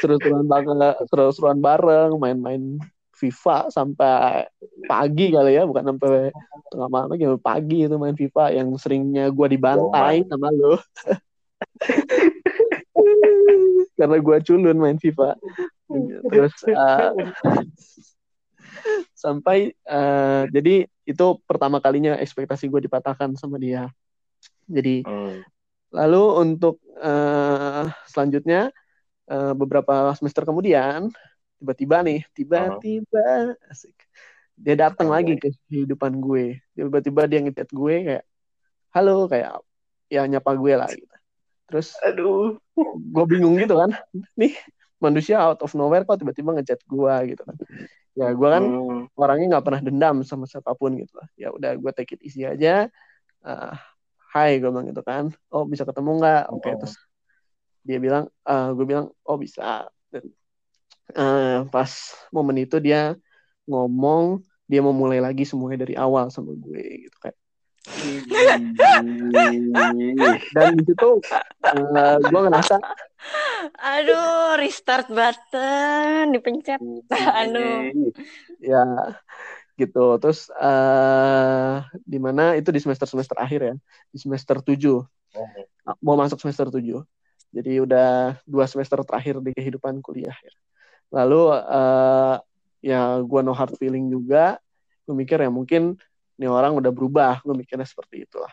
seru-seruan banget seru-seruan bareng main-main FIFA sampai pagi kali ya bukan sampai tengah malam lagi pagi itu main FIFA yang seringnya gue dibantai sama lo <laughs> karena gue culun main FIFA. Terus eh, sampai eh, jadi itu pertama kalinya ekspektasi gue dipatahkan sama dia. Jadi Hmm. Lalu untuk eh, selanjutnya eh, beberapa semester kemudian tiba-tiba nih tiba-tiba asik. Dia datang lagi ke kehidupan gue. Tiba-tiba dia ngechat gue kayak halo kayak ya nyapa gue lah gitu. Terus Aduh. gue bingung gitu kan. Nih manusia out of nowhere kok tiba-tiba ngechat gue gitu kan. Ya gue kan Hmm. orangnya nggak pernah dendam sama siapa pun gitu lah. Ya udah gue take it easy aja. Eh, hai gue bilang gitu kan. Oh bisa ketemu nggak? Oke Oh. terus dia bilang eh, gue bilang oh bisa. Dan eh, pas momen itu dia ngomong dia mau mulai lagi semuanya dari awal sama gue gitu kayak. <laughs> Dan di situ eh, gue ngerasa aduh restart button dipencet. <laughs> Aduh. Ya gitu. Terus eh di mana? Itu di semester semester akhir ya. Di semester 7 mau masuk semester 7 jadi udah dua semester terakhir di kehidupan kuliah ya. Lalu eh ya gua no hard feeling juga. Gue mikir ya mungkin ini orang udah berubah. Gue mikirnya seperti itulah.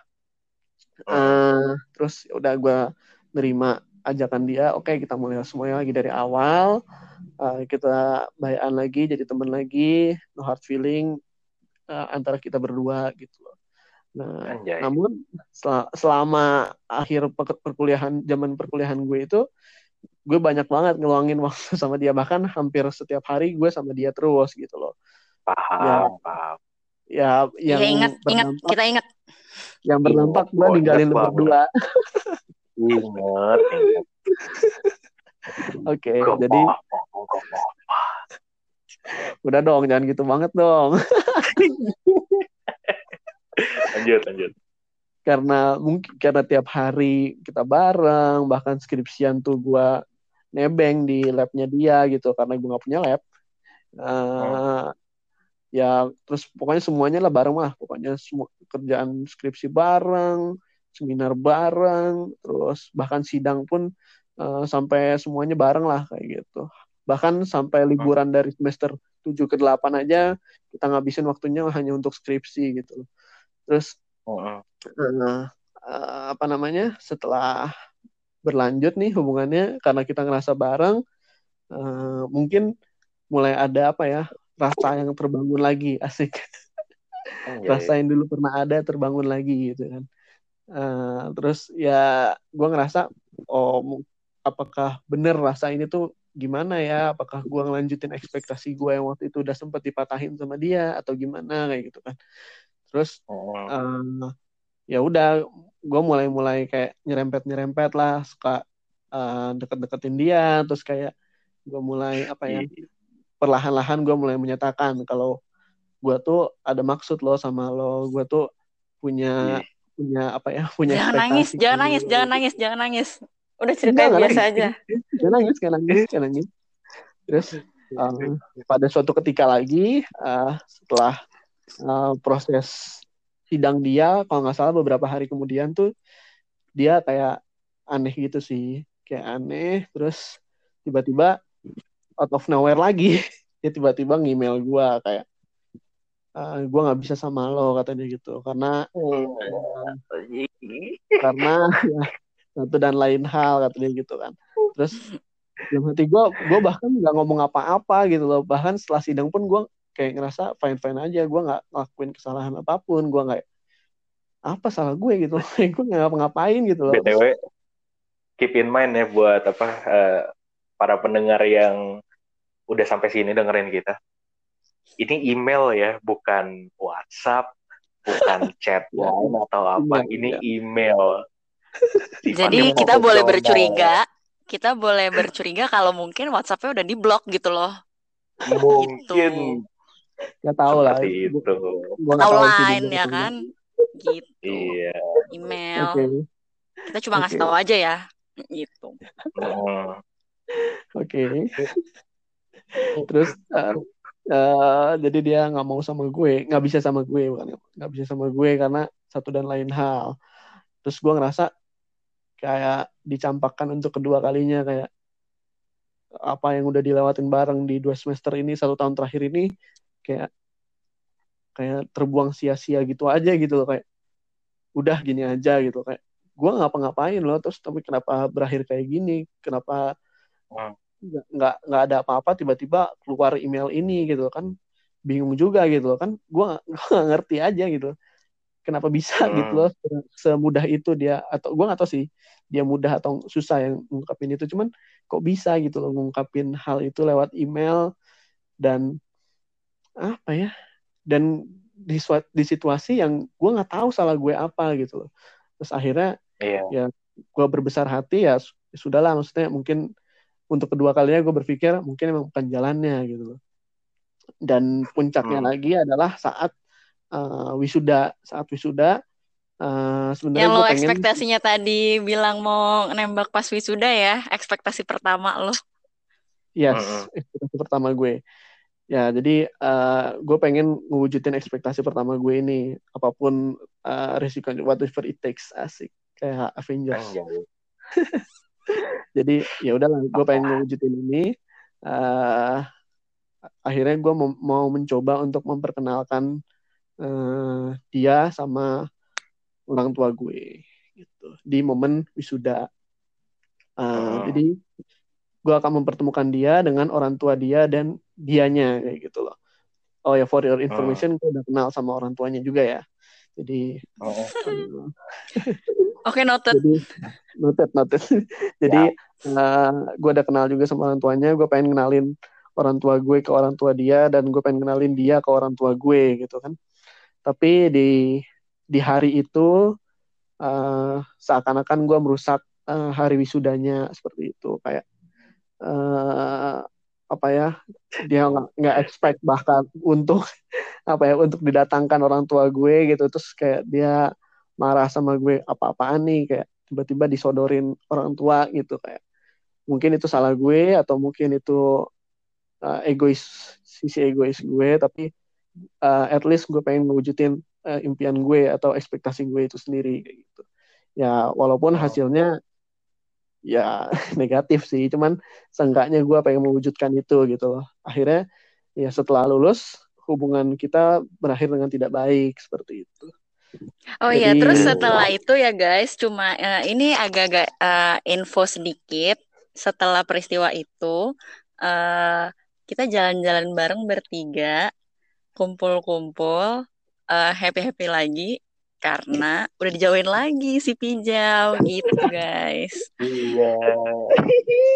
Eh terus ya udah gua nerima ajakan dia oke kita mulai semuanya lagi dari awal Uh, kita bayan lagi jadi teman lagi no hard feeling uh, antara kita berdua gitu loh. Nah, Anjay. namun sel- selama akhir per- perkuliahan zaman perkuliahan gue itu gue banyak banget ngeluangin <laughs> waktu sama dia bahkan hampir setiap hari gue sama dia terus gitu loh. Paham, paham. Ya yang Iya ingat ingat kita ingat yang berdampak gue ninggalin lu berdua. <laughs> Ingat. <laughs> Oke, jadi. Udah dong, jangan gitu banget dong. <laughs> lanjut lanjut karena mungkin karena tiap hari kita bareng, bahkan skripsian tuh gua nebeng di labnya dia gitu karena gue nggak punya lab. Uh, ya terus pokoknya semuanya lah bareng lah pokoknya semua kerjaan skripsi bareng seminar bareng terus bahkan sidang pun uh, sampai semuanya bareng lah kayak gitu. Bahkan sampai liburan dari semester 7 ke 8 aja kita ngabisin waktunya hanya untuk skripsi gitu terus uh, uh, apa namanya setelah berlanjut nih hubungannya karena kita ngerasa bareng uh, mungkin mulai ada apa ya rasa yang terbangun lagi asik. Oh, iya, rasa yang dulu pernah ada terbangun lagi gitu kan uh, terus ya gue ngerasa oh apakah bener rasa ini tuh gimana ya? Apakah gue ngelanjutin ekspektasi gue yang waktu itu udah sempet dipatahin sama dia atau gimana kayak gitu kan. Terus oh. uh, ya udah gue mulai mulai kayak nyerempet nyerempet lah suka uh, deket-deketin dia. Terus kayak gue mulai apa ya iya. perlahan-lahan gue mulai menyatakan kalau gue tuh ada maksud lo sama lo. Gue tuh punya yeah. Punya apa ya punya jangan nangis jangan nangis jangan nangis jangan nangis. Udah cerita biasa nangis. aja. jangan nangis jangan nangis jangan nangis terus um, pada suatu ketika lagi uh, setelah uh, proses sidang dia kalau nggak salah beberapa hari kemudian tuh dia kayak aneh gitu sih. Kayak aneh terus tiba-tiba out of nowhere lagi. <laughs> Dia tiba-tiba ngemail gue kayak uh, ah, gue nggak bisa sama lo katanya gitu. Karena uh, karena ya, <laughs> satu dan lain hal katanya gitu kan. Terus dalam hati gue gue bahkan nggak ngomong apa-apa gitu loh. Bahkan setelah sidang pun gue kayak ngerasa fine fine aja. Gue nggak ngelakuin kesalahan apa pun. Gue nggak apa salah gue? gitu <laughs> gue nggak ngapa-ngapain gitu loh. Btw keep in mind ya buat apa uh, para pendengar yang udah sampai sini dengerin kita. Ini email ya, bukan WhatsApp, bukan <laughs> chat lain atau apa. Ini iya. email. Jadi kita boleh bercuriga, kita boleh bercuriga kalau mungkin WhatsAppnya udah di blok gitu loh. Mungkin. Gitu. Gak tahu lah. Itu. Atau lain ya kan? Gitu. Iya. Email. Okay. Kita cuma okay. ngasih tahu aja ya. Gitu. Oke. Okay terus uh, uh, jadi dia nggak mau sama gue nggak bisa sama gue bukan nggak bisa sama gue karena satu dan lain hal. Terus gue ngerasa kayak dicampakkan untuk kedua kalinya kayak apa yang udah dilewatin bareng di dua semester ini satu tahun terakhir ini kayak kayak terbuang sia-sia gitu aja gitu loh kayak udah gini aja gitu. Kayak gue ngapa-ngapain loh terus tapi kenapa berakhir kayak gini? Kenapa nggak nggak ada apa-apa tiba-tiba keluar email ini gitu kan. Bingung juga gitu kan. Gue <laughs> nggak ngerti aja gitu. Kenapa bisa hmm. gitu loh semudah itu dia atau gue nggak tahu sih dia mudah atau susah yang ngungkapin itu. Cuman kok bisa gitu loh ngungkapin hal itu lewat email dan apa ya dan di di situasi yang gue nggak tahu salah gue apa gitu loh. Terus akhirnya yeah. ya gue berbesar hati ya sudahlah maksudnya mungkin untuk kedua kalinya gue berpikir mungkin emang bukan jalannya gitu loh. Dan puncaknya hmm. lagi adalah saat uh, wisuda saat wisuda uh, sebenarnya yang lo pengen... ekspektasinya tadi bilang mau nembak pas wisuda ya ekspektasi pertama lo. Yes ekspektasi pertama gue. Ya jadi uh, gue pengen ngewujudin ekspektasi pertama gue ini apa pun uh, risiko whatever it takes asik kayak Avengers jadi ya udahlah gue pengen ngewujudin ini. Uh, akhirnya gue mau, mau mencoba untuk memperkenalkan uh, dia sama orang tua gue gitu. Di momen wisuda. Uh, oh. jadi gue akan mempertemukan dia dengan orang tua dia dan dianya kayak gitu loh. Oh ya for your information oh. gue udah kenal sama orang tuanya juga ya. Jadi oh. <laughs> Oke, okay, noted. Jadi noted, noted. <laughs> Jadi ya. uh, gue udah kenal juga sama orang tuanya. Gue pengen kenalin orang tua gue ke orang tua dia dan gue pengen kenalin dia ke orang tua gue gitu kan. Tapi di di hari itu uh, seakan-akan gue merusak uh, hari wisudanya seperti itu kayak uh, apa ya dia nggak nggak expect bahkan untuk <laughs> apa ya untuk didatangkan orang tua gue gitu terus kayak dia marah sama gue apa-apaan nih? Kayak tiba-tiba disodorin orang tua gitu kayak mungkin itu salah gue atau mungkin itu uh, egois sisi egois gue tapi uh, at least gue pengen mewujudin uh, impian gue atau ekspektasi gue itu sendiri kayak gitu. Ya walaupun hasilnya ya <laughs> negatif sih cuman seenggaknya gue pengen mewujudkan itu gitu loh. Akhirnya ya setelah lulus hubungan kita berakhir dengan tidak baik seperti itu Oh iya, terus setelah itu ya guys, cuma eh, ini agak-agak eh, info sedikit. Setelah peristiwa itu, eh, kita jalan-jalan bareng bertiga, kumpul-kumpul, eh, happy-happy lagi, karena udah dijauhin lagi si Pijau gitu guys. Iya.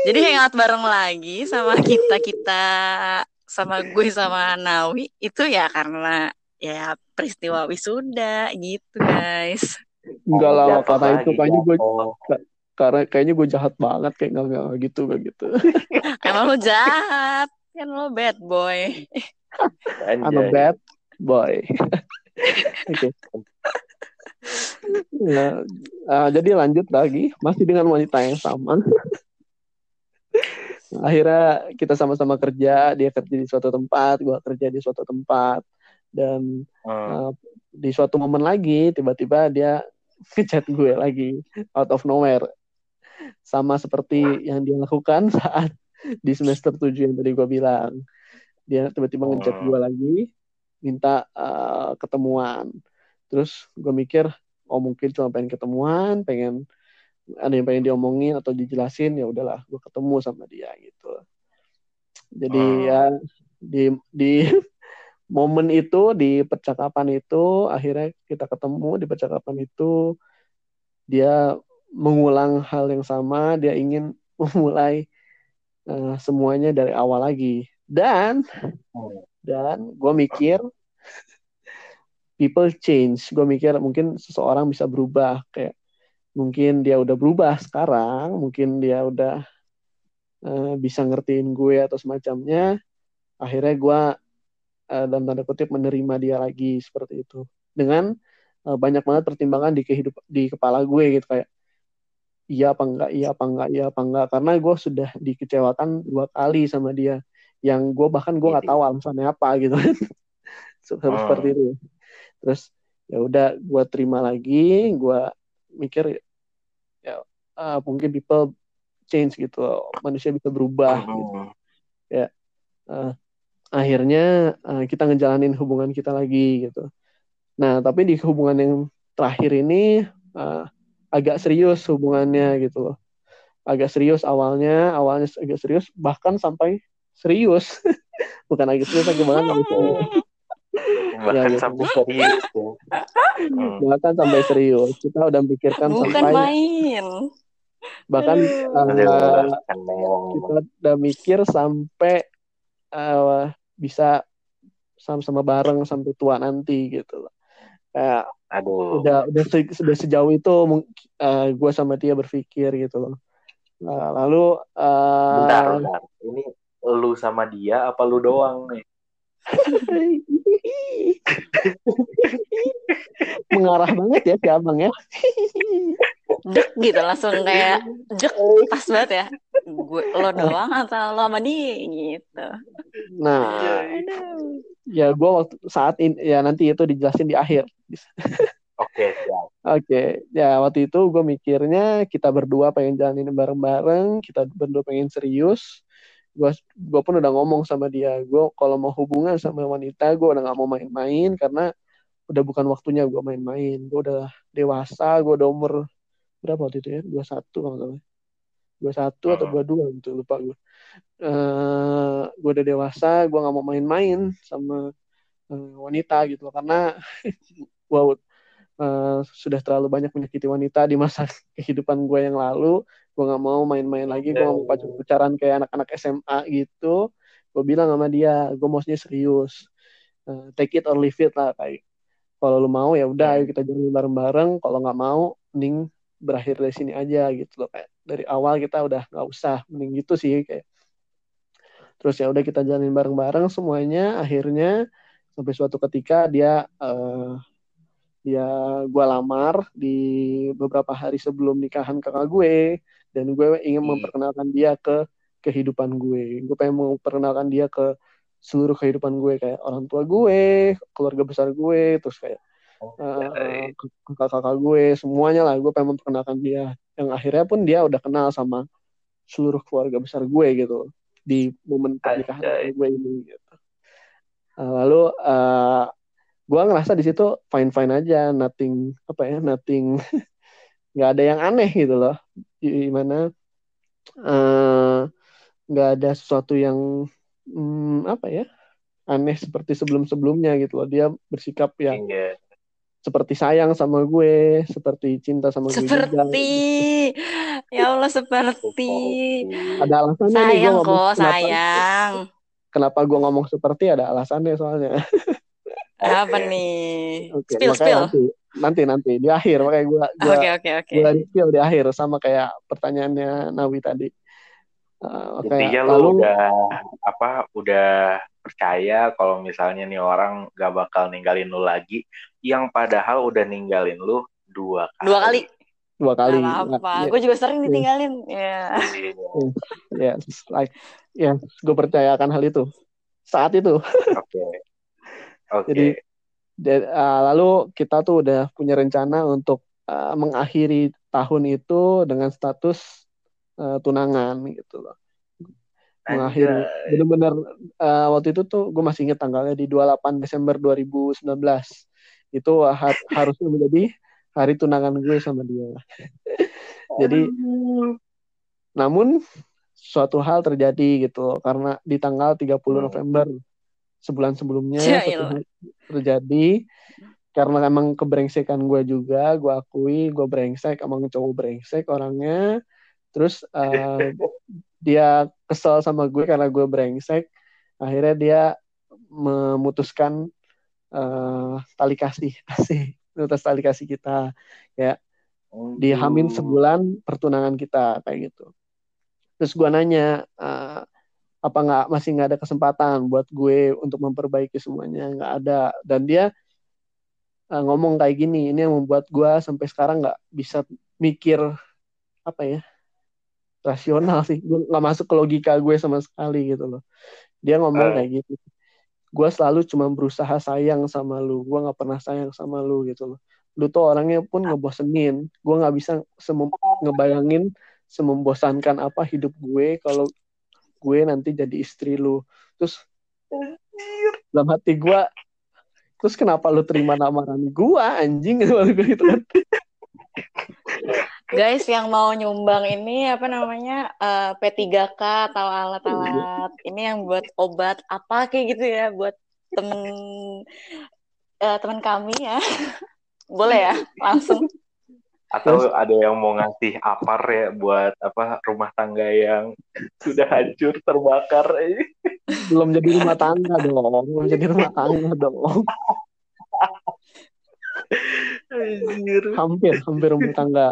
Jadi hangout bareng lagi sama kita kita sama gue sama Nawi itu ya karena ya peristiwa wisuda gitu guys. enggak lah karena itu kayaknya gue karena kayaknya gue jahat banget kayak nggak nggak gitu nggak gitu. <laughs> Emang lo jahat? Kan lo bad boy. I'm a bad boy. <laughs> Oke. Ya, eh, jadi lanjut lagi. Masih dengan wanita yang sama. <laughs> Akhirnya kita sama-sama kerja dia kerja di suatu tempat gua kerja di suatu tempat dan Hmm. uh, di suatu momen lagi tiba-tiba dia <laughs> ngechat gue lagi out of nowhere sama seperti yang dia lakukan <laughs> saat di semester 7 yang tadi gue bilang dia tiba-tiba ngechat Hmm. gue lagi minta uh, ketemuan terus gue mikir oh mungkin cuma pengen ketemuan pengen ada yang pengen diomongin atau dijelasin ya udahlah gue ketemu sama dia gitu jadi Hmm. ya di di <laughs> momen itu di percakapan itu akhirnya kita ketemu di percakapan itu dia mengulang hal yang sama dia ingin <laughs> memulai eh, semuanya dari awal lagi. Dan dan gue mikir people change. Gue mikir mungkin seseorang bisa berubah. Kayak mungkin dia udah berubah sekarang mungkin dia udah eh, bisa ngertiin gue atau semacamnya. Akhirnya gue eh, dalam tanda kutip menerima dia lagi seperti itu. Dengan eh, banyak banget pertimbangan di kehidupan di kepala gue gitu kayak iya apa enggak iya apa enggak iya apa enggak. Karena gue sudah dikecewakan dua kali sama dia. Yang gue bahkan gue nggak tahu alasannya apa gitu. <laughs> Seperti Hmm. seperti itu. Terus ya udah gue terima lagi gue mikir ya ah, mungkin people change gitu manusia bisa berubah gitu. Hmm. Eh, akhirnya eh, kita ngejalanin hubungan kita lagi gitu. Nah, tapi di hubungan yang terakhir ini eh, agak serius hubungannya gitu loh. Agak serius awalnya, awalnya agak serius bahkan sampai serius. <laughs> Bukan agak serius, agak sampai serius. <laughs> Bahkan gitu. sampai serius ya. Hmm. Bahkan sampai serius. Kita udah mikirkan Bukan sampai main. bahkan memang. kita udah mikir sampai eh, bisa sama-sama bareng sampai tua nanti gitu loh. Kayak Aduh. udah udah se- sudah sejauh itu gue sama dia berpikir gitu loh. Nah, lalu eh, Bentar, bentar. Ini lu sama dia apa lu doang nih? Mengarah banget ya si abang ya. Dek gitu langsung kayak dek pas banget ya. Gue lo doang atau lo sama dia gitu. Nah, Aduh. ya gue waktu saat ini ya nanti itu dijelasin di akhir. Oke, siap. Oke, ya waktu itu gue mikirnya kita berdua pengen jalan ini bareng-bareng, kita berdua pengen serius. Gue gue pun udah ngomong sama dia, gue kalau mau hubungan sama wanita gue udah nggak mau main-main karena udah bukan waktunya gue main-main. Gue udah dewasa, gue udah umur berapa waktu itu ya? 21 kalau nggak salah. 21 atau 22 gitu lupa gue. Eh, gue udah dewasa, gue nggak mau main-main sama eh, wanita gitu loh karena <laughs> gue eh, sudah terlalu banyak menyakiti wanita di masa <laughs> kehidupan gue yang lalu gue nggak mau main-main lagi gue nggak mau pacar-pacaran kayak anak-anak SMA gitu gue bilang sama dia gue maunya serius. Eh, take it or leave it lah kayak. Kalau lu mau ya udah ayo kita jalan bareng-bareng. Kalau nggak mau mending berakhir dari sini aja gitu loh kayak. Dari awal kita udah nggak usah mending gitu sih kayak. Terus ya udah kita jalanin bareng-bareng semuanya akhirnya sampai suatu ketika dia eh, dia gue lamar di beberapa hari sebelum nikahan kakak gue dan gue ingin Hmm. memperkenalkan dia ke kehidupan gue. Gue pengen memperkenalkan dia ke seluruh kehidupan gue. Kayak orang tua gue keluarga besar gue terus kayak eh, kakak-kakak gue semuanya lah. Gue pengen memperkenalkan dia. Yang akhirnya pun dia udah kenal sama seluruh keluarga besar gue gitu. Di momen pernikahan gue ini gitu. Eh, lalu eh gue ngerasa di situ fine fine aja. Nothing apa ya nothing. <laughs> Nggak ada yang aneh gitu loh di mana eh, nggak ada sesuatu yang hmm, apa ya aneh seperti sebelum sebelumnya gitu loh dia bersikap ya Iya. seperti sayang sama gue seperti cinta sama gue juga Seperti ya Allah seperti ada alasannya nih gue sayang ngomong kok kenapa sayang. kenapa gue ngomong seperti ada alasannya soalnya Apa nih? Oke, Spill spill. nanti nanti nanti di akhir makanya gue gue Oke oke oke. gue reveal di akhir sama kayak pertanyaannya Nawi tadi Uh, Intinya lu lalu udah apa udah percaya kalau misalnya nih orang gak bakal ninggalin lu lagi yang padahal udah ninggalin lu dua kali. Dua kali. dua kali Gak apa-apa. Nah, Gue juga sering Iya. ditinggalin. Ya. Iya. ya like ya gue percaya akan hal itu saat itu Oke. Oke. Jadi, Da- uh, lalu kita tuh udah punya rencana untuk uh, mengakhiri tahun itu dengan status uh, tunangan gitu loh. Mengakhiri Anjay. bener-bener uh, waktu itu tuh gue masih inget tanggalnya di 28 Desember 2019. Itu ha- <laughs> harusnya menjadi hari tunangan gue sama dia. <laughs> Jadi namun suatu hal terjadi gitu loh karena di tanggal 30 Hmm. Sebulan sebelumnya <laughs> Ya terjadi karena emang kebrengsekan gue juga gue akui gue brengsek emang cowok brengsek orangnya. Terus eh, <laughs> dia kesel sama gue karena gue brengsek. Akhirnya dia memutuskan eh, tali kasih <laughs> asih memutus tali kasih kita. Di Hamin Aduh. sebulan pertunangan kita kayak gitu. Terus gue nanya eh, apa nggak masih nggak ada kesempatan buat gue untuk memperbaiki semuanya nggak ada. Dan dia eh, ngomong kayak gini ini yang membuat gue sampai sekarang nggak bisa mikir apa ya rasional sih. Gue nggak masuk ke logika gue sama sekali gitu loh. Dia ngomong Eh. kayak gitu. Gue selalu cuma berusaha sayang sama lu. Gue nggak pernah sayang sama lu gitu loh. Lu tuh orangnya pun ngebosenin. Gue nggak bisa ngebayangin semembosankan apa hidup gue kalau gue nanti jadi istri lu. Terus dalam hati gue terus kenapa lu terima lamaran gue anjing? <laughs> Gitu kan. Guys yang mau nyumbang ini apa namanya eh, P3K atau alat-alat. Ini yang buat obat apa kayak gitu ya buat temen eh, teman kami ya. <laughs> Boleh ya langsung Atau ada yang mau ngasih apar ya buat apa rumah tangga yang sudah hancur terbakar. belum jadi rumah tangga dong belum jadi rumah tangga dong hampir hampir rumah tangga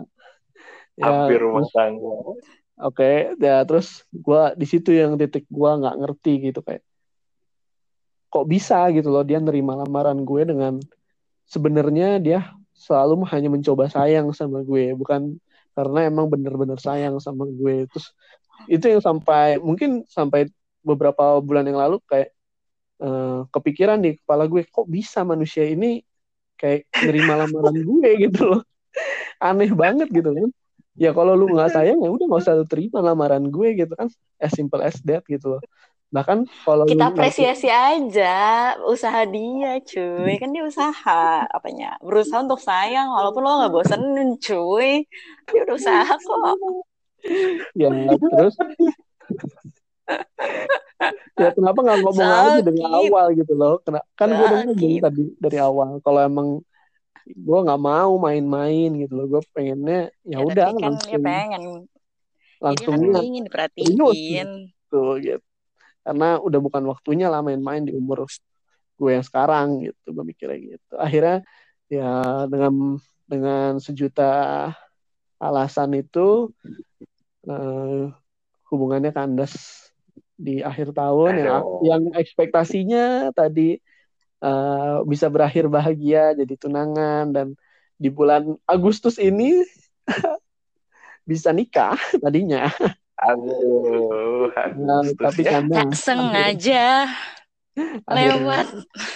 Ya, Hampir rumah terus- tangga. Oke, ya terus gua di situ yang titik gua nggak ngerti gitu kayak kok bisa gitu loh dia nerima lamaran gue dengan sebenarnya dia selalu hanya mencoba sayang sama gue. Bukan karena emang bener-bener sayang sama gue. Terus itu yang sampai mungkin sampai beberapa bulan yang lalu kayak eh, kepikiran di kepala gue kok bisa manusia ini kayak nerima lamaran gue? <laughs> Gitu loh. Aneh banget gitu kan. Ya kalau lu nggak sayang ya udah nggak usah lu terima lamaran gue gitu kan. As simple as that gitu loh bahkan kalau kita nanti- apresiasi aja usaha dia cuy. Kan dia usaha apanya berusaha untuk sayang walaupun lo nggak bosenin cuy. Dia udah usaha kok. Ya terus? Ya kenapa nggak ngomong aja dari awal gitu loh? Kena, kan gue udah ngomong tadi dari awal. Kalau emang gue nggak mau main-main gitu loh gue pengennya ya udah tapi kan dia langsung pengen. Langsung dia kan ingin diperhatiin. tuh gitu karena udah bukan waktunya lah main-main di umur gue yang sekarang gitu gue mikirnya gitu. Akhirnya ya dengan dengan sejuta alasan itu eh, hubungannya kandas di akhir tahun yang yang ekspektasinya tadi eh, bisa berakhir bahagia jadi tunangan dan di bulan Agustus ini <laughs> bisa nikah tadinya. Aduh, Nah, tapi karena Tak sengaja akhirnya lewat.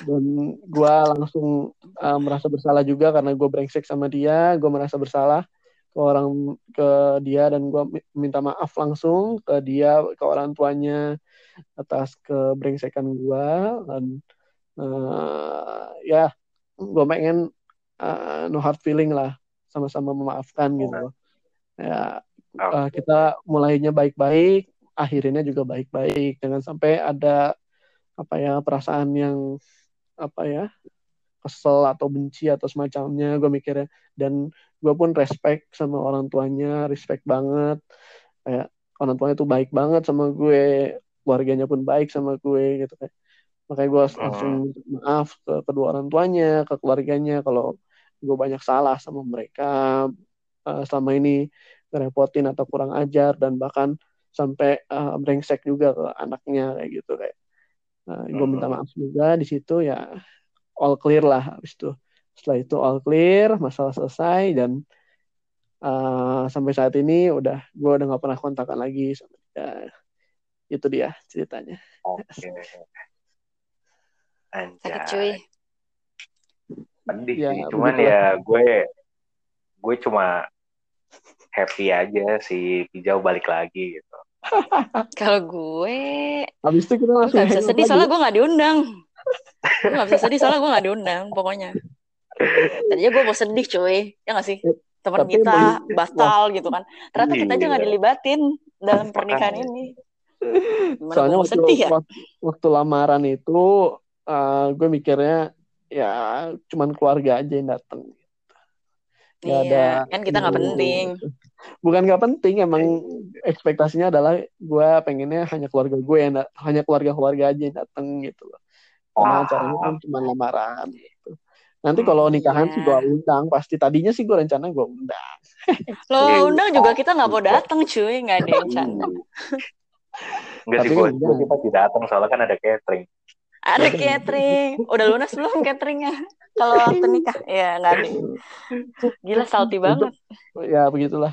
dan gue langsung uh, merasa bersalah juga karena gue brengsek sama dia gue merasa bersalah ke orang ke dia dan gue minta maaf langsung ke dia ke orang tuanya atas kebrengsekan gue dan uh, ya gue pengen uh, no hard feeling lah sama-sama memaafkan gitu. Ya uh, kita mulainya baik-baik akhirnya juga baik-baik jangan sampai ada apa ya perasaan yang apa ya kesel atau benci atau semacamnya gue mikirnya. Dan gue pun respect sama orang tuanya respect banget. Kayak orang tuanya tuh baik banget sama gue keluarganya pun baik sama gue gitu kayak. Makanya gue langsung minta maaf ke kedua orang tuanya ke keluarganya kalau gue banyak salah sama mereka. Uh, selama ini ngerepotin atau kurang ajar dan bahkan sampai uh, brengsek juga ke anaknya kayak gitu kayak Nah, gue minta maaf juga di situ ya all clear lah habis itu. Setelah itu all clear, masalah selesai dan uh, sampai saat ini udah gue udah nggak pernah kontakan lagi sama dia. Itu dia ceritanya. Oke. Sakit Anjay. cuy. Ya, sih. Cuman ya gue gue cuma happy aja si Pijau balik lagi gitu. <laughs> Kalau gue Habis itu kita langsung nggak bisa sedih lagi. soalnya gue nggak diundang. Gue nggak bisa sedih soalnya gue nggak diundang pokoknya. Tadinya gue mau sedih cuy, ya nggak sih? Teman kita batal gitu kan. Ternyata kita aja nggak Iya. dilibatin dalam pernikahan Makanya. ini. Gimana Soalnya mau waktu, sedih ya? waktu, waktu lamaran itu uh, gue mikirnya ya cuman keluarga aja yang datang. Gak ada Iya, kan kita nggak mau- penting. Bukan nggak penting, emang ekspektasinya adalah gue pengennya hanya keluarga gue yang hanya keluarga-keluarga aja yang datang gitu loh. Karena Ah. acaranya kan cuma lamaran gitu. Nanti kalau nikahan Iya. sih gue undang, pasti tadinya sih gue rencana gue undang. Lo Iya, undang juga kita nggak mau datang cuy, nggak ada yang canda. Enggak sih Tapi gue, kita tidak datang soalnya kan ada catering. Ada catering, udah lunas belum cateringnya? Kalau waktu nikah, ya nggak ada. Gila salty banget. Ya begitulah.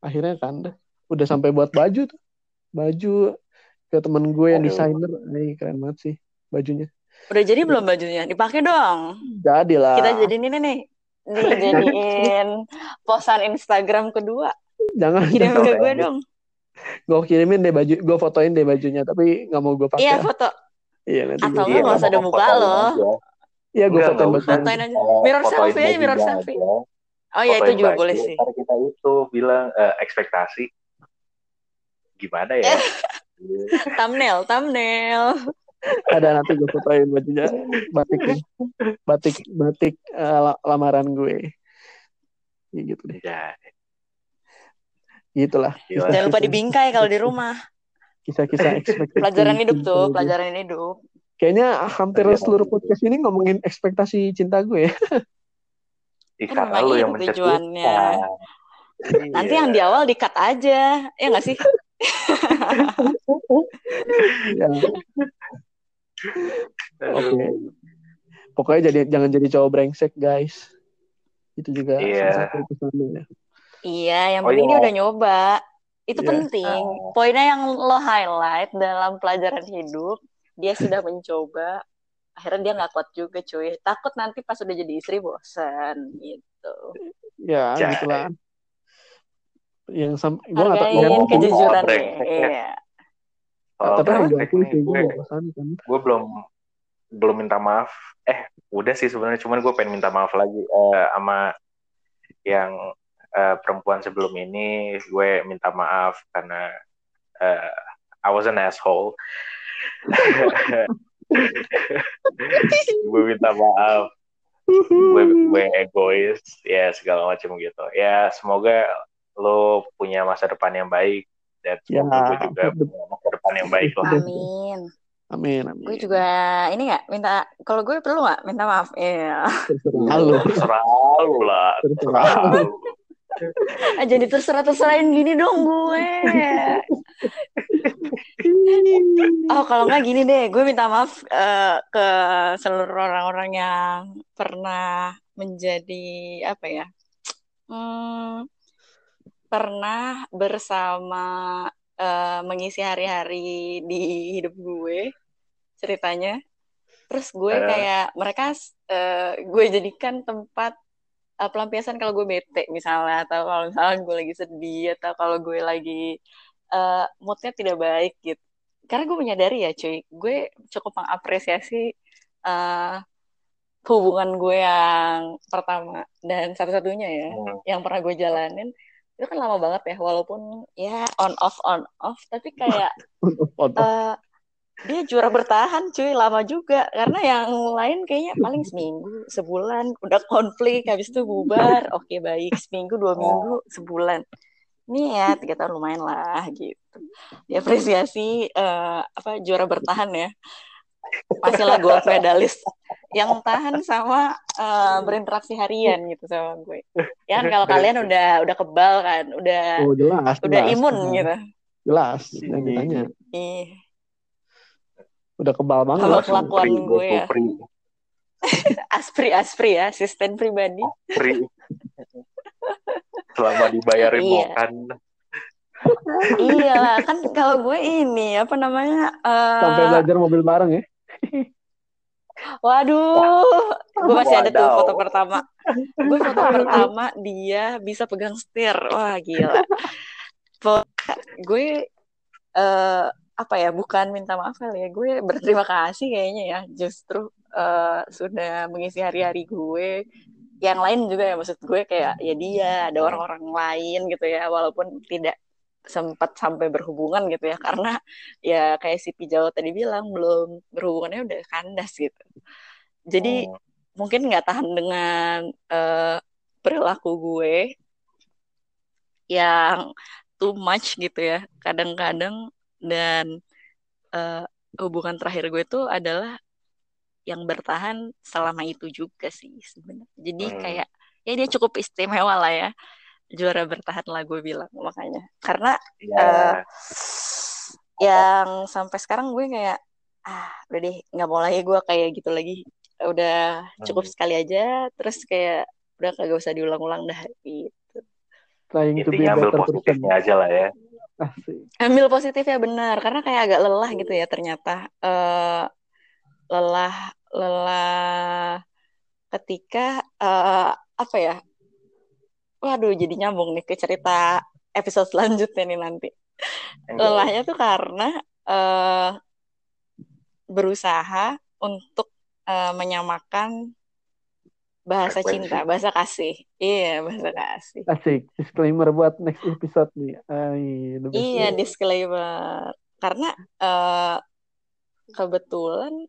Akhirnya kan udah sampai buat baju tuh, baju ke temen gue yang desainer, Ay, keren banget sih bajunya. Udah jadi belum bajunya? Dipakai dong. Jadi lah. Kita jadi ini nih, dijadiin posan Instagram kedua. Jangan, Kirim ke gue dong. gue kirimin deh baju, gue fotoin deh bajunya, tapi nggak mau gue pakai. Iya foto. Iya nanti Atau gue nggak usah ada mau muka lo. aja. Iya gue fotoin bajunya. Fotoin aja. Mirror selfie aja, mirror selfie. aja, Oh ya itu juga boleh sih. Ntar kita itu bilang eh, ekspektasi gimana ya? <laughs> Thumbnail, thumbnail. Ada nanti gue fotoin bajunya batik batik batik eh, la- lamaran gue. Ya, gitu deh. Ya, Gitulah. Jangan lupa dibingkai kalau di rumah. Kisah-kisah <laughs> ekspektasi. Pelajaran hidup tuh, pelajaran hidup. Kayaknya hampir Pelajaran seluruh podcast ini ngomongin ekspektasi cinta gue ya. Ih, Kan karena lu itu yang tujuannya. Nanti Iya. yang di awal dikat aja, ya nggak sih? <laughs> ya. Oke. Pokoknya jadi jangan jadi cowok brengsek, guys. Itu juga Iya. salah satu pesannya. Iya, yang Oh, penting iya. dia udah nyoba. Itu Iya. penting. Ah. Poinnya yang lo highlight dalam pelajaran hidup, dia <laughs> sudah mencoba. Akhirnya dia nggak kuat juga, cuy. Takut nanti pas udah jadi istri bosan gitu. Ya, Jai. gitulah. Yang sam gue nggak tahu ngomong- kejujuran ya. Iya. Tapi nih, sih gue kan. gue belum belum minta maaf. Eh, udah sih sebenarnya cuman gue pengen minta maaf lagi eh, sama yang eh, perempuan sebelum ini. Gue minta maaf karena eh, I was an asshole. <laughs> gue minta maaf. Gue gue egois, ya segala macam gitu. Ya semoga lo punya masa depan yang baik dan Ya, semoga gue juga punya masa depan yang baik lah. Amin. Amin, amin. Gue juga ini nggak minta kalau gue perlu nggak minta maaf. Iya. Terserah lu. Terserah lu lah, Terserah. Ah, jadi terserah terserahin gini dong gue. Oh, kalau nggak gini deh, gue minta maaf eh, ke seluruh orang-orang yang pernah menjadi apa ya? Hmm, pernah bersama eh, mengisi hari-hari di hidup gue ceritanya. Terus gue kayak mereka eh, gue jadikan tempat eh, pelampiasan kalau gue bete misalnya atau kalau misalnya gue lagi sedih atau kalau gue lagi eh, moodnya tidak baik gitu. Karena gue menyadari ya cuy, gue cukup mengapresiasi eh, hubungan gue yang pertama dan satu-satunya ya Hmm. yang pernah gue jalanin itu kan lama banget ya walaupun ya on off on off tapi kayak <laughs> eh, dia juara bertahan cuy lama juga. Karena yang lain kayaknya paling seminggu sebulan. Udah konflik habis itu bubar. Oke baik. Seminggu dua minggu sebulan. Ini ya tiga tahun lumayan lah gitu. Diapresiasi eh, apa juara bertahan ya. Masih lah gold medalist yang tahan sama eh, berinteraksi harian gitu sama gue. Ya kan kalau kalian udah udah kebal kan udah Oh jelas. udah jelas. imun Hmm, gitu. Jelas. Yang ditanya. ih Udah kebal banget. Langsung kelakuan gue ya. <laughs> aspri aspri ya asisten pribadi free. <laughs> Selama dibayarin Iya. makan. <laughs> iya lah kan kalau gue ini apa namanya eh, Sampai belajar mobil bareng ya. waduh gue masih ada tuh foto pertama gue foto pertama dia bisa pegang setir wah gila gue eh apa ya bukan minta maaf kali ya. Gue berterima kasih kayaknya ya. Justru eh, sudah mengisi hari-hari gue. Yang lain juga ya maksud gue kayak ya dia ada orang-orang lain gitu ya. Walaupun tidak sempat sampai berhubungan gitu ya. Karena ya kayak si Pijau tadi bilang belum berhubungannya udah kandas gitu. Jadi Hmm. mungkin nggak tahan dengan eh, perilaku gue yang too much gitu ya. Kadang-kadang dan eh, hubungan terakhir gue itu adalah yang bertahan selama itu juga sih sebenarnya jadi Hmm. kayak ya dia cukup istimewa lah ya juara bertahan lah gue bilang makanya karena Ya. eh, yang sampai sekarang gue kayak ah udah deh nggak mau lagi gue kayak gitu lagi udah cukup Hmm. sekali aja terus kayak udah kagak usah diulang-ulang dah gitu Trying to be better positifnya aja lah ya. Asik. ambil positifnya benar. Karena kayak agak lelah gitu ya ternyata. Eh lelah lelah ketika eh apa ya? Waduh jadi nyambung nih ke cerita episode selanjutnya nih nanti. Lelahnya tuh karena eh berusaha untuk eh, menyamakan bahasa Frekuensi. cinta, bahasa kasih. Iya, bahasa kasih. Asik. Disclaimer buat next episode nih. Ay. Iya, disclaimer. Karena eh, kebetulan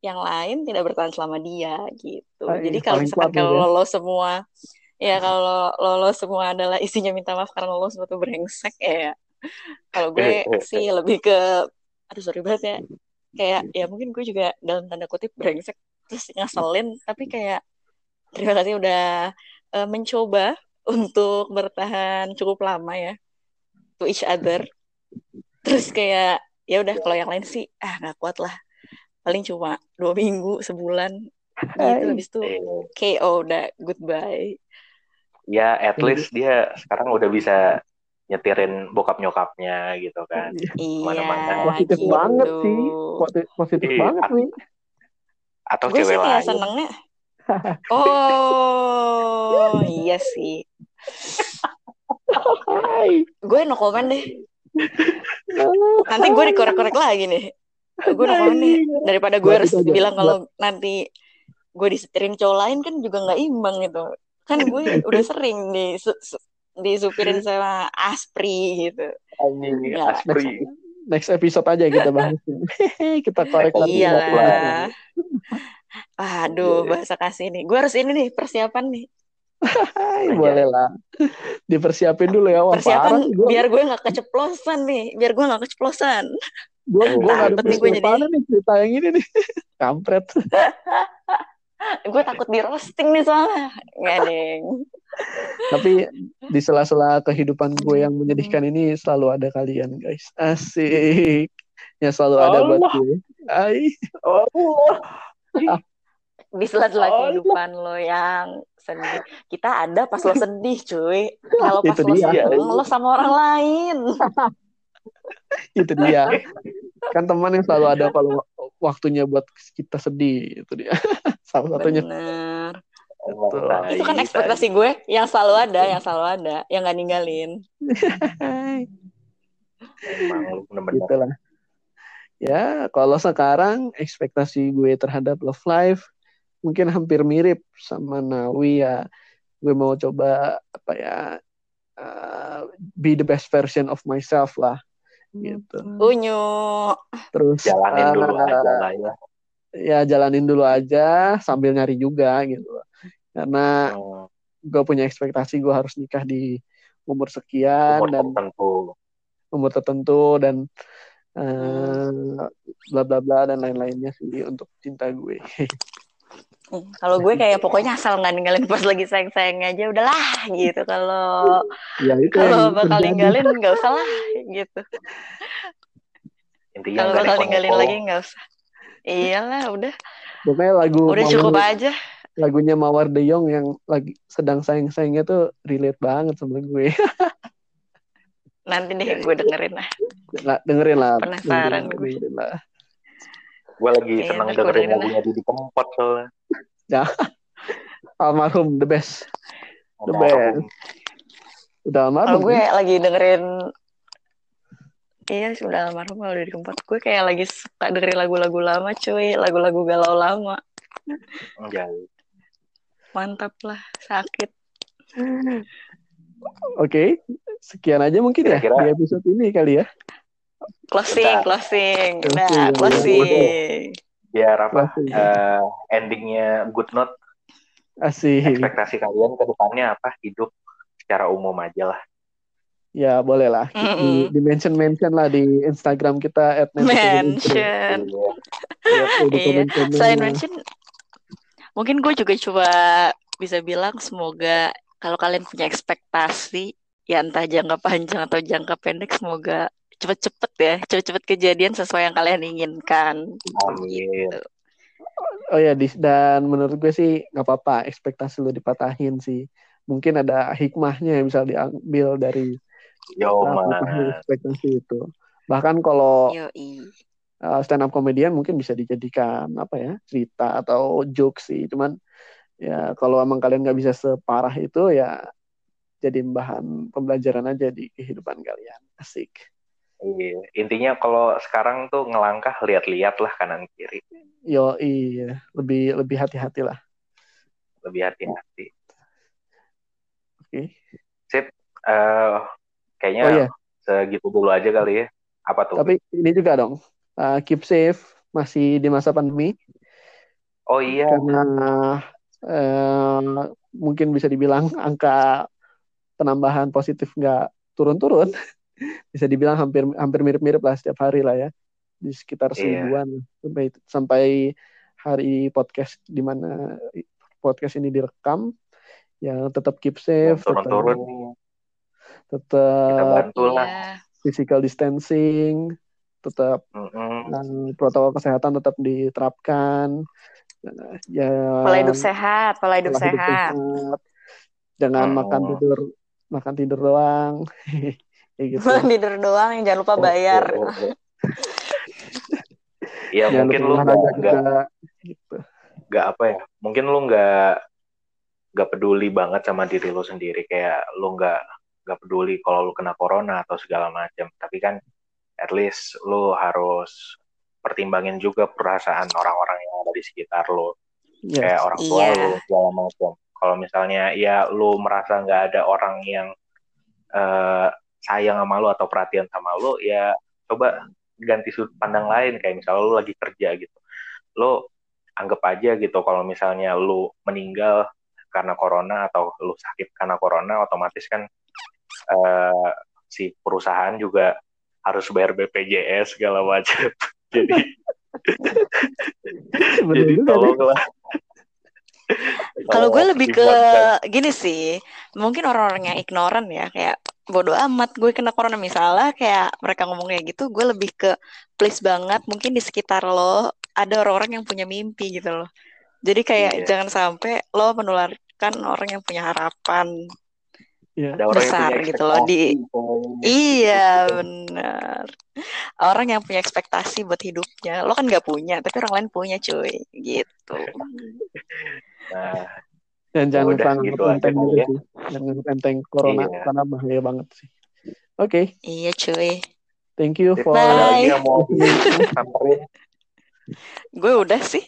yang lain tidak bertahan selama dia gitu. Ah, Jadi kalau misalkan kalau ya. lolos semua, ya kalau lolos semua adalah isinya minta maaf karena lolos semua tuh brengsek ya. Kalau gue sih lebih ke, aduh sorry banget ya, kayak ya mungkin gue juga dalam tanda kutip brengsek terus ngeselin, tapi kayak terima kasih udah eh, mencoba untuk bertahan cukup lama ya to each other. Terus kayak ya udah kalau yang lain sih ah nggak kuat lah paling cuma dua minggu sebulan gitu habis itu KO udah goodbye ya at least dia sekarang udah bisa nyetirin bokap nyokapnya gitu kan. iya. Positif gitu. banget sih. Posi- Positif Iya. banget nih. Atau gue sih cewek kayak lain. senengnya oh <laughs> iya sih. Gue no comment deh. <laughs> Nanti gue dikorek-korek lagi nih. Gue no comment nih. Daripada gue harus bilang kalau nanti gue disetirin cowok lain kan juga nggak imbang gitu. Kan gue udah sering di disupirin sama Aspri gitu. Anjing, Iya. Aspri. Next episode aja kita bahas. <laughs> kita korek lagi. iyalah aduh bahasa kasih nih gue harus ini nih persiapan nih Hai, boleh lah. Dipersiapin dulu ya. Wah, persiapan parah gua. biar gue nggak keceplosan nih biar gue nggak keceplosan Gue gue gak ada nih gue jadi- nih cerita yang ini nih. <laughs> Kampret. <laughs> gue takut di roasting nih soalnya nggak <laughs> Tapi di sela-sela kehidupan gue yang menyedihkan ini selalu ada kalian guys. Asik. yang selalu ada buat Allah. gue. Ay, Allah. Di sela-sela Allah. kehidupan lo yang sedih. Kita ada pas lo sedih, cuy. Kalau pas Itu lo dia. seneng, lo sama orang lain. itu dia. Kan teman yang selalu ada kalau waktunya buat kita sedih itu dia. <laughs> Salah satunya. Bener. Betul. Tai, Itu kan ekspektasi gue yang selalu ada, yang selalu ada, yang gak ninggalin. <laughs> Emang bener-bener. gitu lah. Ya, kalau sekarang ekspektasi gue terhadap Love Life mungkin hampir mirip sama Nawi ya. Gue mau coba apa ya uh, be the best version of myself lah gitu. Unyu. Terus Jalanin dulu uh, aja lah ya. ya jalanin dulu aja sambil nyari juga gitu. Karena Hmm, gue punya ekspektasi gue harus nikah di umur sekian Umur dan tertentu. umur tertentu dan eh, bla bla bla dan lain-lainnya sih untuk cinta gue. <laughs> Hmm, Kalau gue kayak pokoknya asal nggak ninggalin pas lagi sayang-sayangnya aja udahlah gitu. Kalau ya itu kalau bakal terjadi. ninggalin nggak usah lah gitu. Intinya Kalau bakal ninggalin lagi nggak usah. Iyalah udah, Pokoknya lagu udah Mawar- cukup aja. lagunya Mawar De Jong yang lagi sedang sayang-sayangnya tuh relate banget sama gue. <laughs> Nanti deh gue dengerin lah. Lah, dengerin lah. Penasaran dengerin, gue. dengerin lah. Gue lagi Iya, ntar gue dengerin lagunya Didi Kempot soalnya. <laughs> Almarhum the best. The Almarhum. Udah Kalau almarhum. gue ya? lagi dengerin Iya sudah almarhum kalau dari keempat Gue kayak lagi suka dengerin lagu-lagu lama cuy Lagu-lagu galau lama Enggak. Mantap lah Sakit <laughs> Oke, sekian aja mungkin ya Kira-kira- di episode ini kali ya. Closing. Closing Nah Closing. Biar apa? Closing. eh, endingnya good note. Asik. Ekspektasi kalian ke depannya apa? Hidup secara umum aja lah. Ya boleh lah. Di, Mm-mm. di mention mention lah di Instagram kita at Mention Iya. Iya Selain mention Mungkin gue juga coba Bisa bilang semoga Kalau kalian punya ekspektasi Ya entah jangka panjang atau jangka pendek Semoga cepet-cepet ya Cepet-cepet kejadian sesuai yang kalian inginkan Amin. Oh ya, di- dan menurut gue sih nggak apa-apa ekspektasi lu dipatahin sih. Mungkin ada hikmahnya yang bisa diambil dari Yo uh, ekspektasi itu. Bahkan kalau Yoi uh, stand up comedian mungkin bisa dijadikan apa ya cerita atau joke sih. Cuman ya kalau emang kalian nggak bisa separah itu ya jadi bahan pembelajaran aja di kehidupan kalian. Asik. Iya. Intinya kalau sekarang tuh ngelangkah lihat-lihat lah kanan kiri. Yo iya, lebih lebih hati-hati lah. Lebih hati-hati. Oke. Eh, kayaknya Oh iya. segitu dulu aja kali ya. Apa tuh? Tapi ini juga dong, uh, keep safe masih di masa pandemi oh iya. karena uh, mungkin bisa dibilang angka penambahan positif nggak turun-turun, <laughs> bisa dibilang hampir hampir mirip-mirip lah setiap hari lah ya, di sekitar Iya. seribuan sampai sampai hari podcast di mana podcast ini direkam, ya tetap keep safe, tetap, Turun-turun tetap Kita bantu lah. Iya physical distancing, tetap Mm-mm. dan protokol kesehatan tetap diterapkan. Ya, Pola hidup sehat Pola hidup pola hidup sehat sehat. Jangan Hmm. makan tidur makan tidur doang. <laughs> Kayak gitu. Tidur doang Jangan lupa bayar Oh, oh, oh. <laughs> Ya Jangan mungkin lu nggak. Gitu. nggak apa ya mungkin lu nggak nggak peduli banget sama diri lu sendiri kayak lu nggak nggak peduli kalau lu kena corona atau segala macam tapi kan at least lu harus pertimbangin juga perasaan orang-orang yang ada di sekitar lu Yes. kayak orang tua Iya. lu segala macam. Kalau misalnya ya lu merasa nggak ada orang yang eh, sayang sama lu atau perhatian sama lu ya coba ganti sudut pandang lain. Kayak misalnya lu lagi kerja gitu. Lu anggap aja gitu kalau misalnya lu meninggal karena corona atau lu sakit karena corona otomatis kan eh, si perusahaan juga harus bayar BPJS segala macam <laughs> jadi <laughs> jadi tolonglah. Kalau gue lebih ke gini sih, mungkin orang-orang yang ignoran ya, kayak bodo amat gue kena corona. Misalnya kayak mereka ngomong kayak gitu gue lebih ke please banget mungkin di sekitar lo ada orang-orang yang punya mimpi gitu loh. Jadi kayak Iya. jangan sampai lo menularkan orang yang punya harapan Iya. Ada orang Besar yang punya gitu loh, di- iya benar orang yang punya ekspektasi buat hidupnya lo kan nggak punya tapi orang lain punya cuy gitu Nah, Dan jangan lupa gitu aja enteng juga ya. Jangan enteng corona Iya. karena bahaya banget sih. Oke, iya cuy thank you for Bye. yang mau <laughs> gue udah sih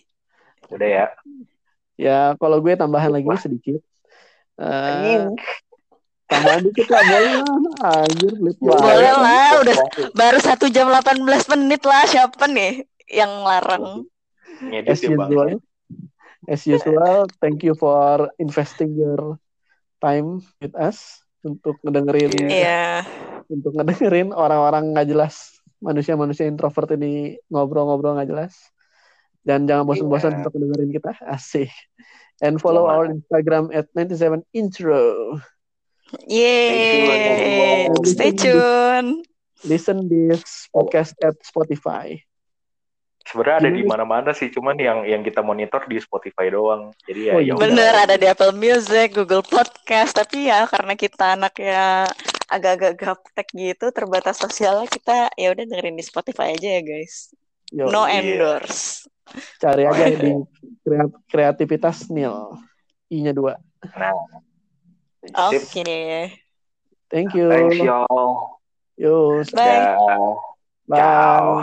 Udah ya. ya kalau gue tambahan lagi Wah. sedikit. Eh, Anjing. Tambahan dikit lah boleh lah. Anjir, pelit banget. Boleh ya, lah, udah. baru satu jam 18 menit lah siapa nih yang larang As ya bang. usual, as usual, thank you for investing your time with us untuk ngedengerin Iya. iya untuk ngedengerin orang-orang nggak jelas manusia-manusia introvert ini ngobrol-ngobrol nggak jelas dan jangan bosan-bosan Iya. untuk dengerin kita asik and follow Iya, our Instagram at 97 intro Yeay, stay tune. listen this podcast at Spotify Sebenarnya ada di mana-mana sih, cuman yang yang kita monitor di Spotify doang. Jadi ya, Oh, ya iya. udah. Bener ada di Apple Music, Google Podcast, tapi ya karena kita anaknya agak-agak gaptek gitu, terbatas sosialnya kita ya udah dengerin di Spotify aja ya guys. Yo, No iya. endorse. cari aja di <laughs> krea- kreativitas nil i-nya dua Nah, Oke sip. deh. thank you Thanks y'all. yo Bye. Dah. bye Ciao.